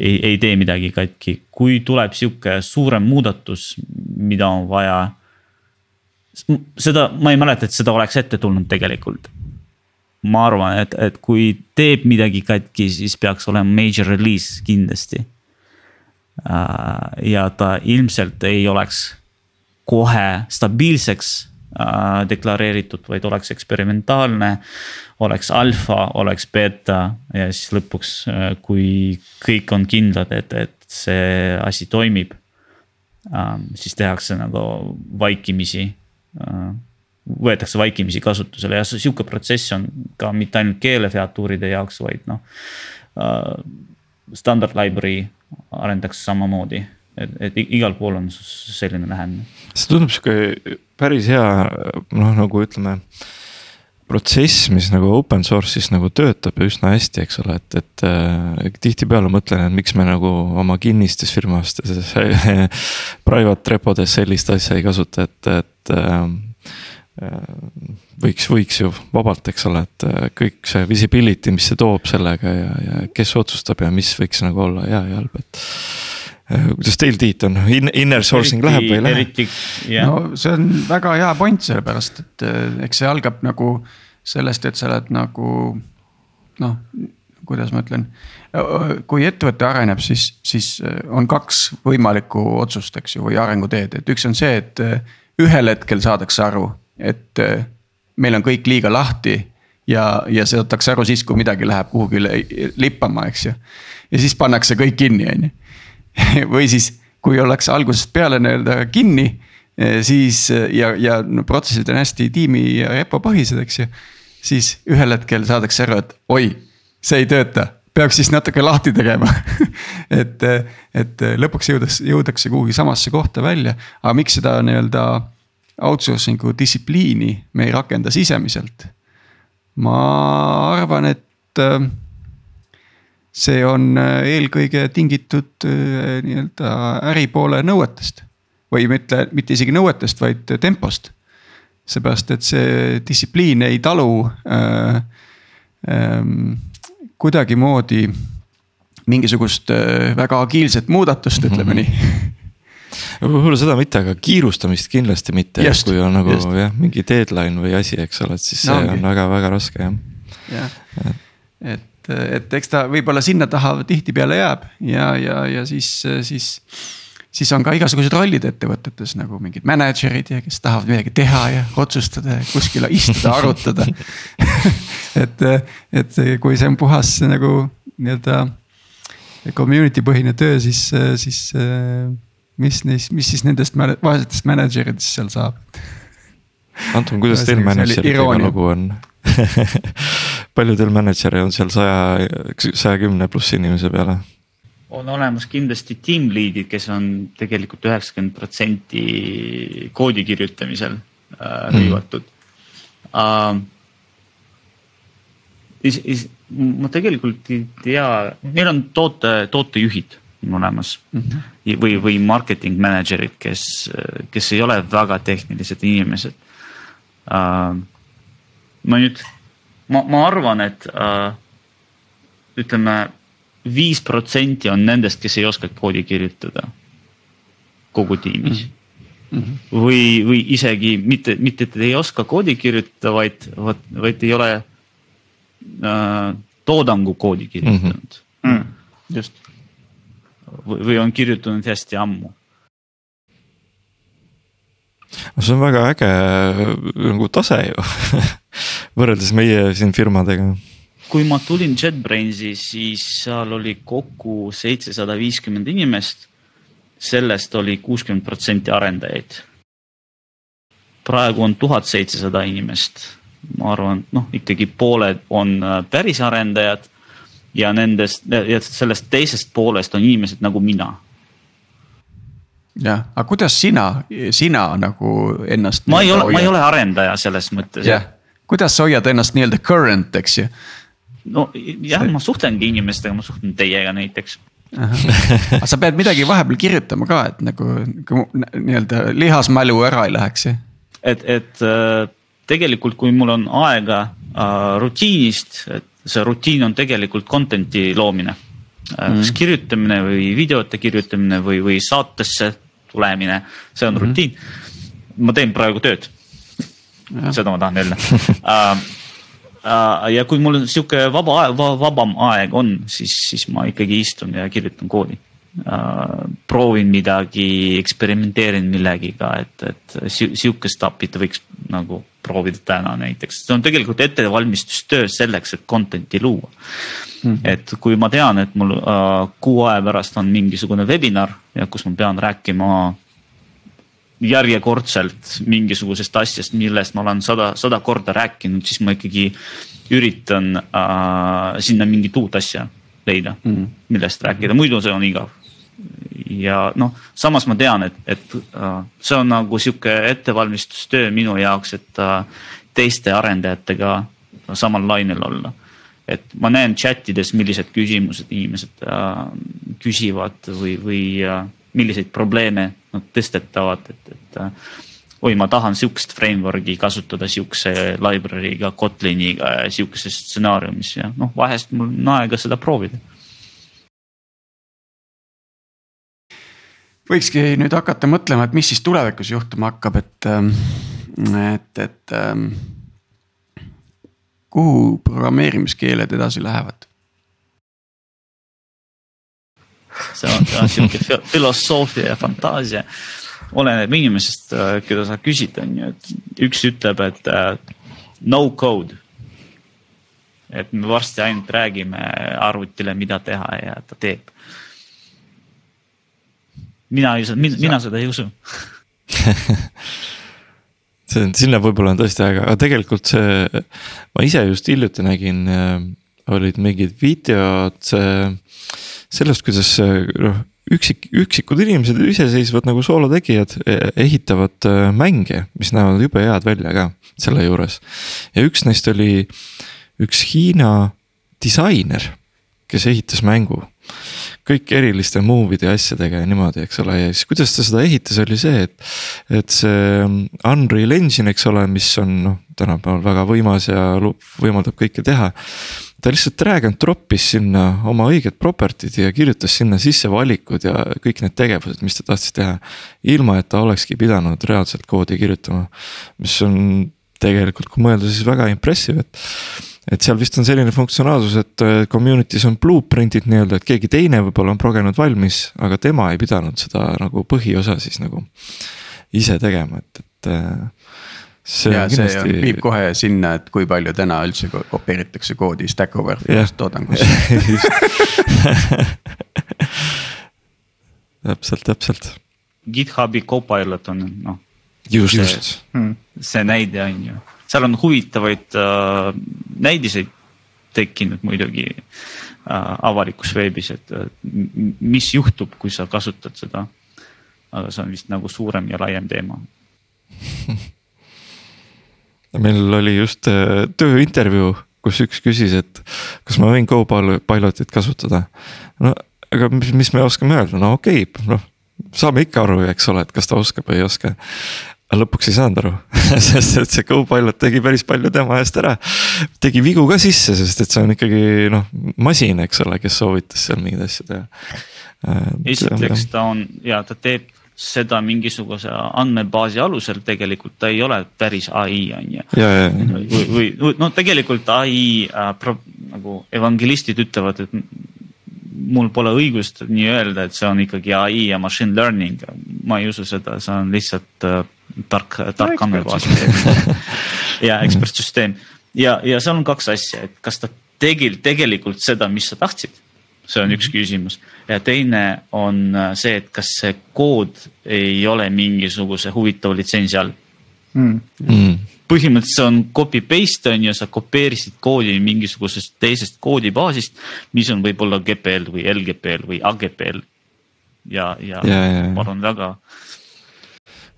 ei, ei tee midagi katki, kui tuleb sihuke suurem muudatus, mida on vaja. seda, ma ei mäleta, et seda oleks ette tulnud tegelikult. ma arvan, et, et kui teeb midagi katki, siis peaks olema major release kindlasti. Äh, ja ta ilmselt ei oleks kohe stabiilseks deklareeritud, vaid oleks eksperimentaalne oleks alfa, oleks beeta ja siis lõpuks, äh, kui kõik on kindlad, et, et see asi toimib. Ähm, siis tehakse nagu vaikimisi, äh, võetakse vaikimisi kasutusele ja sihuke protsess on ka mitte ainult keelefeatuuride jaoks, vaid noh. Äh, standard library arendatakse samamoodi, et, et igal pool on selline lähenemine. see tundub sihuke päris hea noh, nagu ütleme protsess, mis nagu open source'is nagu töötab ja üsna hästi, eks ole, et, et äh, tihtipeale mõtlen, et miks me nagu oma kinnistes firmastes <laughs> private repodes sellist asja ei kasuta, et, et äh, võiks, võiks ju vabalt, eks ole, et äh, kõik see visibility, mis see toob sellega ja, ja kes otsustab ja mis võiks nagu olla hea ja halb, et. Kuidas teil Tiit on, inner sourcing läheb või ei lähe? eriti, jah. no see on väga hea point, sellepärast et eh, eks see algab nagu sellest, et sa oled nagu noh, kuidas ma ütlen. kui ettevõte areneb, siis, siis eh, on kaks võimalikku otsust, eks ju, või arenguteed, et üks on see, et eh, ühel hetkel saadakse aru, et meil on kõik liiga lahti ja, ja saadakse aru siis, kui midagi läheb kuhugile lippama, eks ju. ja siis pannakse kõik kinni, on ju <laughs> või siis, kui ollakse algusest peale nii-öelda kinni, eh, siis ja, ja no protsessid on hästi tiimi ja repo põhised, eks ju. siis ühel hetkel saadakse aru, et oi, see ei tööta, peab siis natuke lahti tegema <laughs> et, et lõpuks jõudes, jõudakse kuhugi samasse kohta välja, aga miks seda nii-öelda outsourcing'u distsipliini me ei rakenda sisemiselt? ma arvan, et see on äh, eelkõige tingitud äh, nii-öelda äripoole nõuetest. või mitte, mitte isegi nõuetest, vaid tempost. seepärast, et see distsipliin ei talu äh, äh, kuidagimoodi mingisugust äh, väga agiilset muudatust, ütleme nii <laughs> võib-olla seda mitte, aga kiirustamist kindlasti mitte, kui on nagu just. jah, mingi deadline või asi, eks ole, et siis no, see ongi. on väga-väga raske jah. jah, et et eks ta võib-olla sinna taha tihtipeale jääb ja, ja, ja siis, siis siis on ka igasugused rollid ettevõtetes nagu mingid mänedžerid ja kes tahavad midagi teha ja otsustada ja kuskile istuda, arutada. <laughs> Et, et kui see on puhas nagu nii-öelda community põhine töö, siis, siis mis neist, mis siis nendest vaestest mänedžeridest seal saab? Anton, kuidas teil mänedžeritega lugu on <laughs> palju teil mänedžere on seal saja, saja kümne pluss inimese peale? on olemas kindlasti team lead'id, kes on tegelikult üheksakümmend protsenti koodi kirjutamisel äh, rõivatud mm. uh,. Is, is, ma tegelikult ei tea, meil on toote, tootejuhid on olemas mm -hmm. või, või marketing manager'id, kes, kes ei ole väga tehnilised inimesed uh, ma nüüd, ma, ma arvan, et äh, ütleme viis protsenti on nendest, kes ei oska koodi kirjutada kogu tiimis mm. -hmm. või, või isegi mitte, mitte, et ei oska koodi kirjutada, vaid, vaid, vaid ei ole äh, toodangu koodi kirjutanud mm. -hmm. Mm. just. või on kirjutanud hästi ammu see on väga äge nagu tase ju <laughs> võrreldes meie siin firmadega. kui ma tulin JetBrainsi, siis seal oli kokku seitsesada viiskümmend inimest. sellest oli kuuskümmend protsenti arendajaid. praegu on tuhat seitsesada inimest. ma arvan, noh ikkagi pooled on äh, päris arendajad ja nendest ja sellest teisest poolest on inimesed nagu mina jah, aga kuidas sina, sina nagu ennast. ma ei ole, ma ei ole arendaja selles mõttes. jah, kuidas sa hoiad ennast nii-öelda current, eks ju? no jah, ma suhtlengi inimestega, ma suhtlen teiega näiteks aga sa pead midagi vahepeal kirjutama ka, et nagu, nii-öelda lihasmälu ära ei läheks ju. et, et äh, tegelikult, kui mul on aega äh, rutiinist, et see rutiin on tegelikult content'i loomine mm.. kas kirjutamine või videote kirjutamine või, või saatesse tulemine, see on mm -hmm. rutiin. ma teen praegu tööd. seda ma tahan öelda <laughs> uh, uh, ja kui mul sihuke vaba aeg, vabam aeg on, siis, siis ma ikkagi istun ja kirjutan koodi uh,. proovin midagi, eksperimenteerin millegiga, et, et sihukest API-t võiks nagu proovida täna näiteks, see on tegelikult ettevalmistustöö selleks, et content'i luua mm. -hmm. et kui ma tean, et mul uh, kuu aja pärast on mingisugune webinar ja kus ma pean rääkima järjekordselt mingisugusest asjast, millest ma olen sada, sada korda rääkinud, siis ma ikkagi üritan uh, sinna mingit uut asja leida mm, -hmm. millest rääkida, muidu see on igav. Ja noh, samas ma tean, et, et uh, see on nagu sihuke ettevalmistustöö minu jaoks, et uh, teiste arendajatega samal lainel olla. Et ma näen chat ides, millised küsimused inimesed äh, küsivad või, või äh, milliseid probleeme nad tõstetavad, et, et äh, oi, ma tahan sihukest framework'i kasutada sihukese library'ga, Kotliniga ja sihukeses stsenaariumis ja noh, vahest mul on aega seda proovida võikski nüüd hakata mõtlema, et mis siis tulevikus juhtuma hakkab, et, ähm, et, et ähm, kuhu programmeerimiskeeled edasi lähevad? see on, on sihuke filosoofia ja fantaasia. oleneb inimesest, äh, keda sa küsid, on ju, et üks ütleb, et uh, no code. et me varsti ainult räägime arvutile, mida teha ja ta teeb. Mina ei usu, mina seda ei usu <laughs> see on, sinna võib-olla on tõesti aega, aga tegelikult see, ma ise just hiljuti nägin, äh, olid mingid videod sellest, kuidas noh üksik, üksikud inimesed, iseseisvad nagu soolotegijad e-, ehitavad äh, mänge, mis näevad jube head välja ka selle juures. ja üks neist oli üks Hiina disainer, kes ehitas mängu kõik eriliste move'ide ja asjadega ja niimoodi, eks ole, ja siis kuidas ta seda ehitas, oli see, et. et see um, Unreal Engine, eks ole, mis on noh, tänapäeval väga võimas ja võimaldab kõike teha. ta lihtsalt drag and drop'is sinna oma õiged property'd ja kirjutas sinna sisse valikud ja kõik need tegevused, mis ta tahtis teha. ilma, et ta olekski pidanud reaalselt koodi kirjutama, mis on tegelikult, kui mõelda, siis väga impressive, et et seal vist on selline funktsionaalsus, et äh, community's on blueprint'id nii-öelda, et keegi teine võib-olla on progenud valmis, aga tema ei pidanud seda nagu põhiosa siis nagu ise tegema, et, et. Äh, see ja kindlasti... see viib kohe sinna, et kui palju täna üldse kopeeritakse koodi Stack Overflow'st toodangusse <laughs> <laughs> täpselt, täpselt. GitHubi Copilot on noh. Just, just., see näide on ju seal on huvitavaid äh, näidiseid tekkinud muidugi äh, avalikus veebis, et äh, mis juhtub, kui sa kasutad seda. aga see on vist nagu suurem ja laiem teema <laughs> meil oli just äh, tööintervjuu, kus üks küsis, et kas ma võin Copilotit kasutada. no aga mis, mis me oskame öelda, no okei okay,, noh saame ikka aru, eks ole, et kas ta oskab või ei oska lõpuks ei saanud aru <laughs> sest et see Copilot tegi päris palju tema eest ära. tegi vigu ka sisse, sest et see on ikkagi noh, masin, eks ole, kes soovitas seal mingeid asju teha. esiteks ta on ja ta teeb seda mingisuguse andmebaasi alusel, tegelikult ta ei ole päris ai on ju. või, või no tegelikult ai äh, pro, nagu evangelistid ütlevad, et mul pole õigust nii öelda, et see on ikkagi ai ja machine learning. ma ei usu seda, see on lihtsalt äh, tark, tark andmebaas <laughs> ja ekspertsüsteem ja, ja seal on kaks asja, et kas ta tegi tegelikult seda, mis sa tahtsid. see on üks mhm. küsimus ja teine on äh, see, et kas see kood ei ole mingisuguse huvitava litsentsi all mm.. Mm. Põhimõtteliselt see on copy paste on ju, sa kopeerisid koodi mingisugusest teisest koodibaasist, mis on võib-olla GPL või LGPL või AGPL. ja, ja, ja, ja ma arvan väga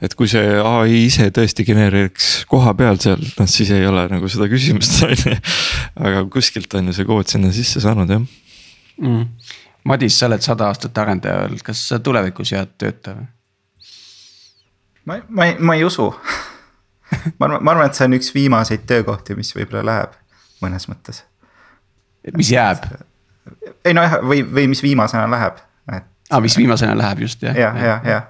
et kui see ai ise tõesti genereeriks koha peal seal, noh siis ei ole nagu seda küsimust on ju. aga kuskilt on ju see kood sinna sisse saanud jah mm.. Madis, sa oled sada aastat arendaja olnud, kas sa tulevikus jääd töötaja? ma, ma ei, ma ei usu <laughs> ma arvan, ma arvan, et see on üks viimaseid töökohti, mis võib-olla läheb mõnes mõttes. mis jääb? ei nojah, või, või mis viimasena läheb, et. aa, ah, mis viimasena läheb just jah. ja, ja, ja, ja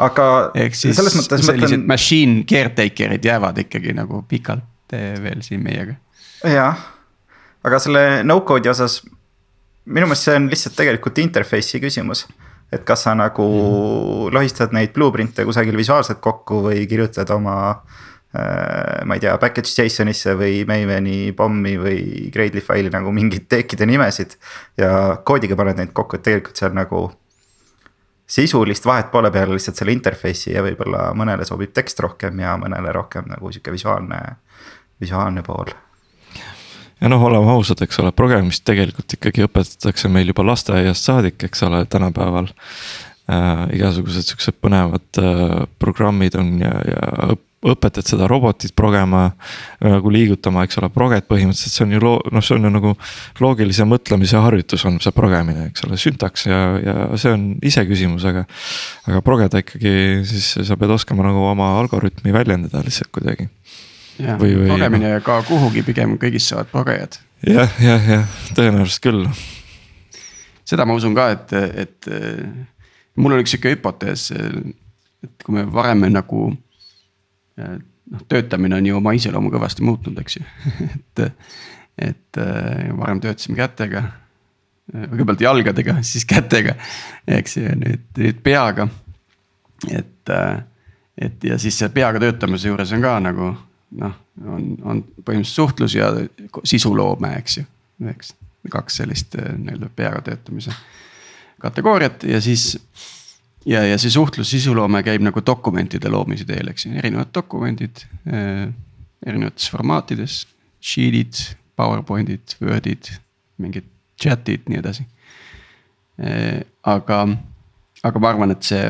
aga ehk siis selles mõttes sellised mõtlen... machine caretaker'id jäävad ikkagi nagu pikalt veel siin meiega. jah, aga selle no-code'i osas minu meelest see on lihtsalt tegelikult interface'i küsimus. et kas sa nagu mm. lohistad neid blueprint'e kusagil visuaalselt kokku või kirjutad oma äh,. Ma ei tea, package JSON-isse või Maveni pommi või Gradle faili nagu mingeid teekide nimesid. ja koodiga paned neid kokku, et tegelikult on nagu sisulist vahet poole peal lihtsalt selle interface'i ja võib-olla mõnele sobib tekst rohkem ja mõnele rohkem nagu sihuke visuaalne, visuaalne pool. ja noh, oleme ausad, eks ole, programmist tegelikult ikkagi õpetatakse meil juba lasteaiast saadik, eks ole, tänapäeval äh,. igasugused siuksed põnevad äh, programmid on ja, ja õpp õpetad seda robotit progema nagu liigutama, eks ole, proget põhimõtteliselt see on ju loo-, noh, see on ju nagu loogilise mõtlemise harjutus on see progemine, eks ole, süntaks ja, ja see on iseküsimus, aga. aga progeda ikkagi siis sa pead oskama nagu oma algoritmi väljendada lihtsalt kuidagi. jah, progemine ja ka kuhugi pigem kõigist saavad progejad. jah, jah, jah, tõenäoliselt küll. seda ma usun ka, et, et mul oli üks sihuke hüpotees, et kui me varem nagu noh, töötamine on ju oma iseloomu kõvasti muutnud, eks ju <laughs> et, et varem töötasime kätega. kõigepealt jalgadega, <laughs> siis kätega, eks ju, nüüd, nüüd peaga. et, et ja siis see peaga töötamise juures on ka nagu noh, on, on põhimõtteliselt suhtlus ja sisuloome, eks ju, eks. kaks sellist nii-öelda peaga töötamise kategooriat ja siis ja, ja see suhtlus, sisuloome käib nagu dokumentide loomise teel, eks ju, erinevad dokumendid äh, erinevates formaatides. Sheet'id, PowerPoint'id, Word'id, mingid chat'id, nii edasi äh,. aga, aga ma arvan, et see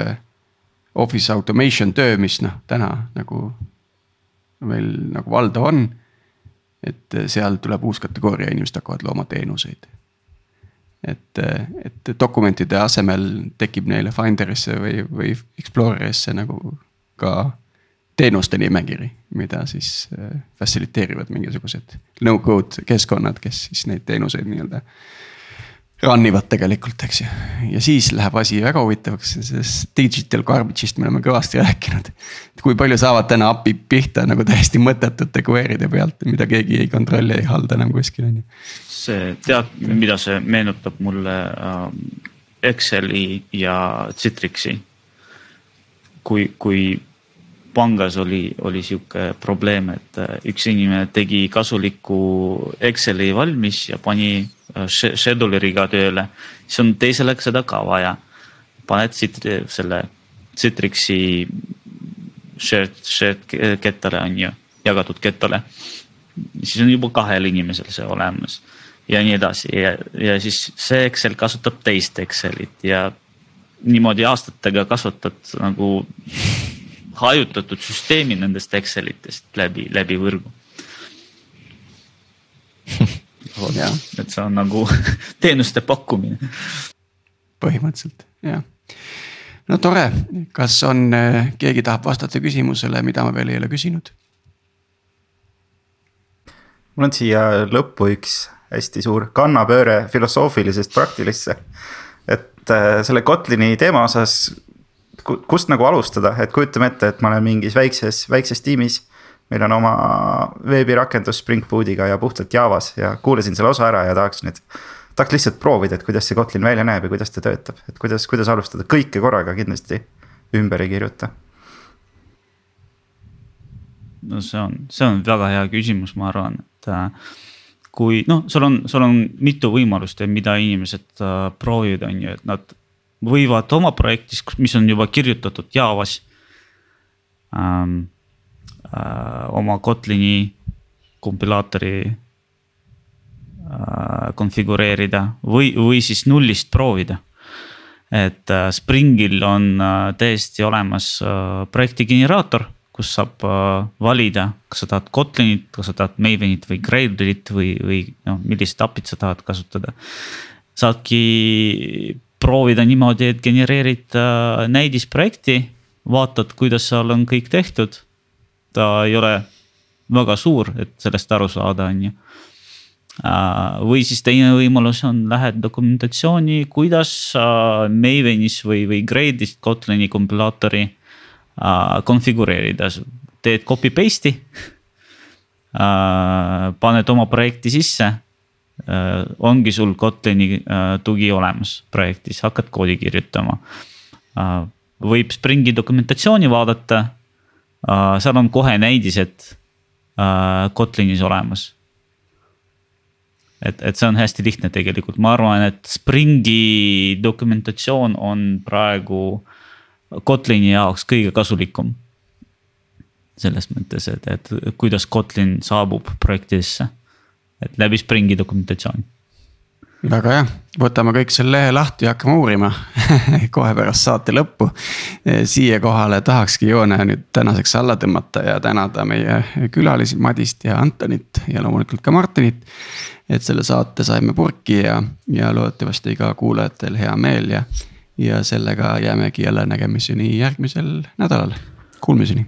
office automation töö, mis noh, täna nagu meil nagu valdav on. et seal tuleb uus kategooria, inimesed hakkavad looma teenuseid et, et dokumentide asemel tekib neile Finderisse või, või Explorerisse nagu ka teenuste nimekiri, mida siis äh, faciliteerivad mingisugused no-code keskkonnad, kes siis neid teenuseid nii-öelda run ivad tegelikult, eks ju. ja siis läheb asi väga huvitavaks, sellest digital garbage'ist me oleme kõvasti rääkinud. et kui palju saavad täna API pihta nagu täiesti mõttetute query'de pealt, mida keegi ei kontrolli, ei halda enam kuskil on ju. see tead, mida see meenutab mulle äh, Exceli ja Citrixi. kui, kui pangas oli, oli sihuke probleem, et äh, üks inimene tegi kasuliku Exceli valmis ja pani Äh, scheduleriga tööle, siis on teisele seda ka vaja. paned siit selle Citrixi shared, shared kettale on ju, jagatud kettale. siis on juba kahel inimesel see olemas ja nii edasi ja, ja siis see Excel kasutab teist Excelit ja niimoodi aastatega kasvatad nagu hajutatud süsteemi nendest Excelitest läbi, läbi võrgu <laughs> et see on nagu <laughs> teenuste pakkumine. põhimõtteliselt jah, no tore, kas on, äh, keegi tahab vastata küsimusele, mida ma veel ei ole küsinud? mul on siia lõppu üks hästi suur kannapööre filosoofilisest praktilisse. et äh, selle Kotlini teema osas, kust nagu alustada, et kujutame ette, et ma olen mingis väikses, väikses tiimis meil on oma veebirakendus Spring Boot'iga ja puhtalt Javas ja kuulasin selle osa ära ja tahaks nüüd. tahaks lihtsalt proovida, et kuidas see Kotlin välja näeb ja kuidas ta töötab, et kuidas, kuidas alustada, kõike korraga kindlasti ümber ei kirjuta. no see on, see on väga hea küsimus, ma arvan, et äh, kui noh, sul on, sul on mitu võimalust mida inimesed äh, proovivad, on ju, et nad võivad oma projektis, mis on juba kirjutatud Javas ähm, äh, oma Kotlini kompilaatori äh, konfigureerida või, või siis nullist proovida. et äh, Springil on äh, täiesti olemas äh, projekti generaator, kus saab äh, valida, kas sa tahad Kotlinit, kas sa tahad Mavenit või Gradle'it või, või noh, millist API-t sa tahad kasutada. saadki proovida niimoodi, et genereerid äh, näidisprojekti, vaatad, kuidas seal on kõik tehtud ta ei ole väga suur, et sellest aru saada, on ju. Või siis teine võimalus on, lähed dokumentatsiooni, kuidas Mavenis või, või Grade'ist Kotlini kompilaatori konfigureerida, teed copy paste'i paned oma projekti sisse ongi sul Kotlini äh, tugi olemas projektis, hakkad koodi kirjutama võib Springi dokumentatsiooni vaadata. Seal on kohe näidised uh, Kotlinis olemas. et, et see on hästi lihtne tegelikult, ma arvan, et Springi dokumentatsioon on praegu Kotlini jaoks kõige kasulikum. selles mõttes, et, et kuidas Kotlin saabub projektidesse, et läbi Springi dokumentatsiooni väga hea, võtame kõik selle lehe lahti ja hakkame uurima <laughs> kohe pärast saate lõppu. siia kohale tahakski joone nüüd tänaseks alla tõmmata ja tänada meie külalisi Madist ja Antonit ja loomulikult ka Martinit. et selle saate saime purki ja, ja loodetavasti ka kuulajatel hea meel ja, ja sellega jäämegi jälle nägemiseni järgmisel nädalal, kuulmiseni.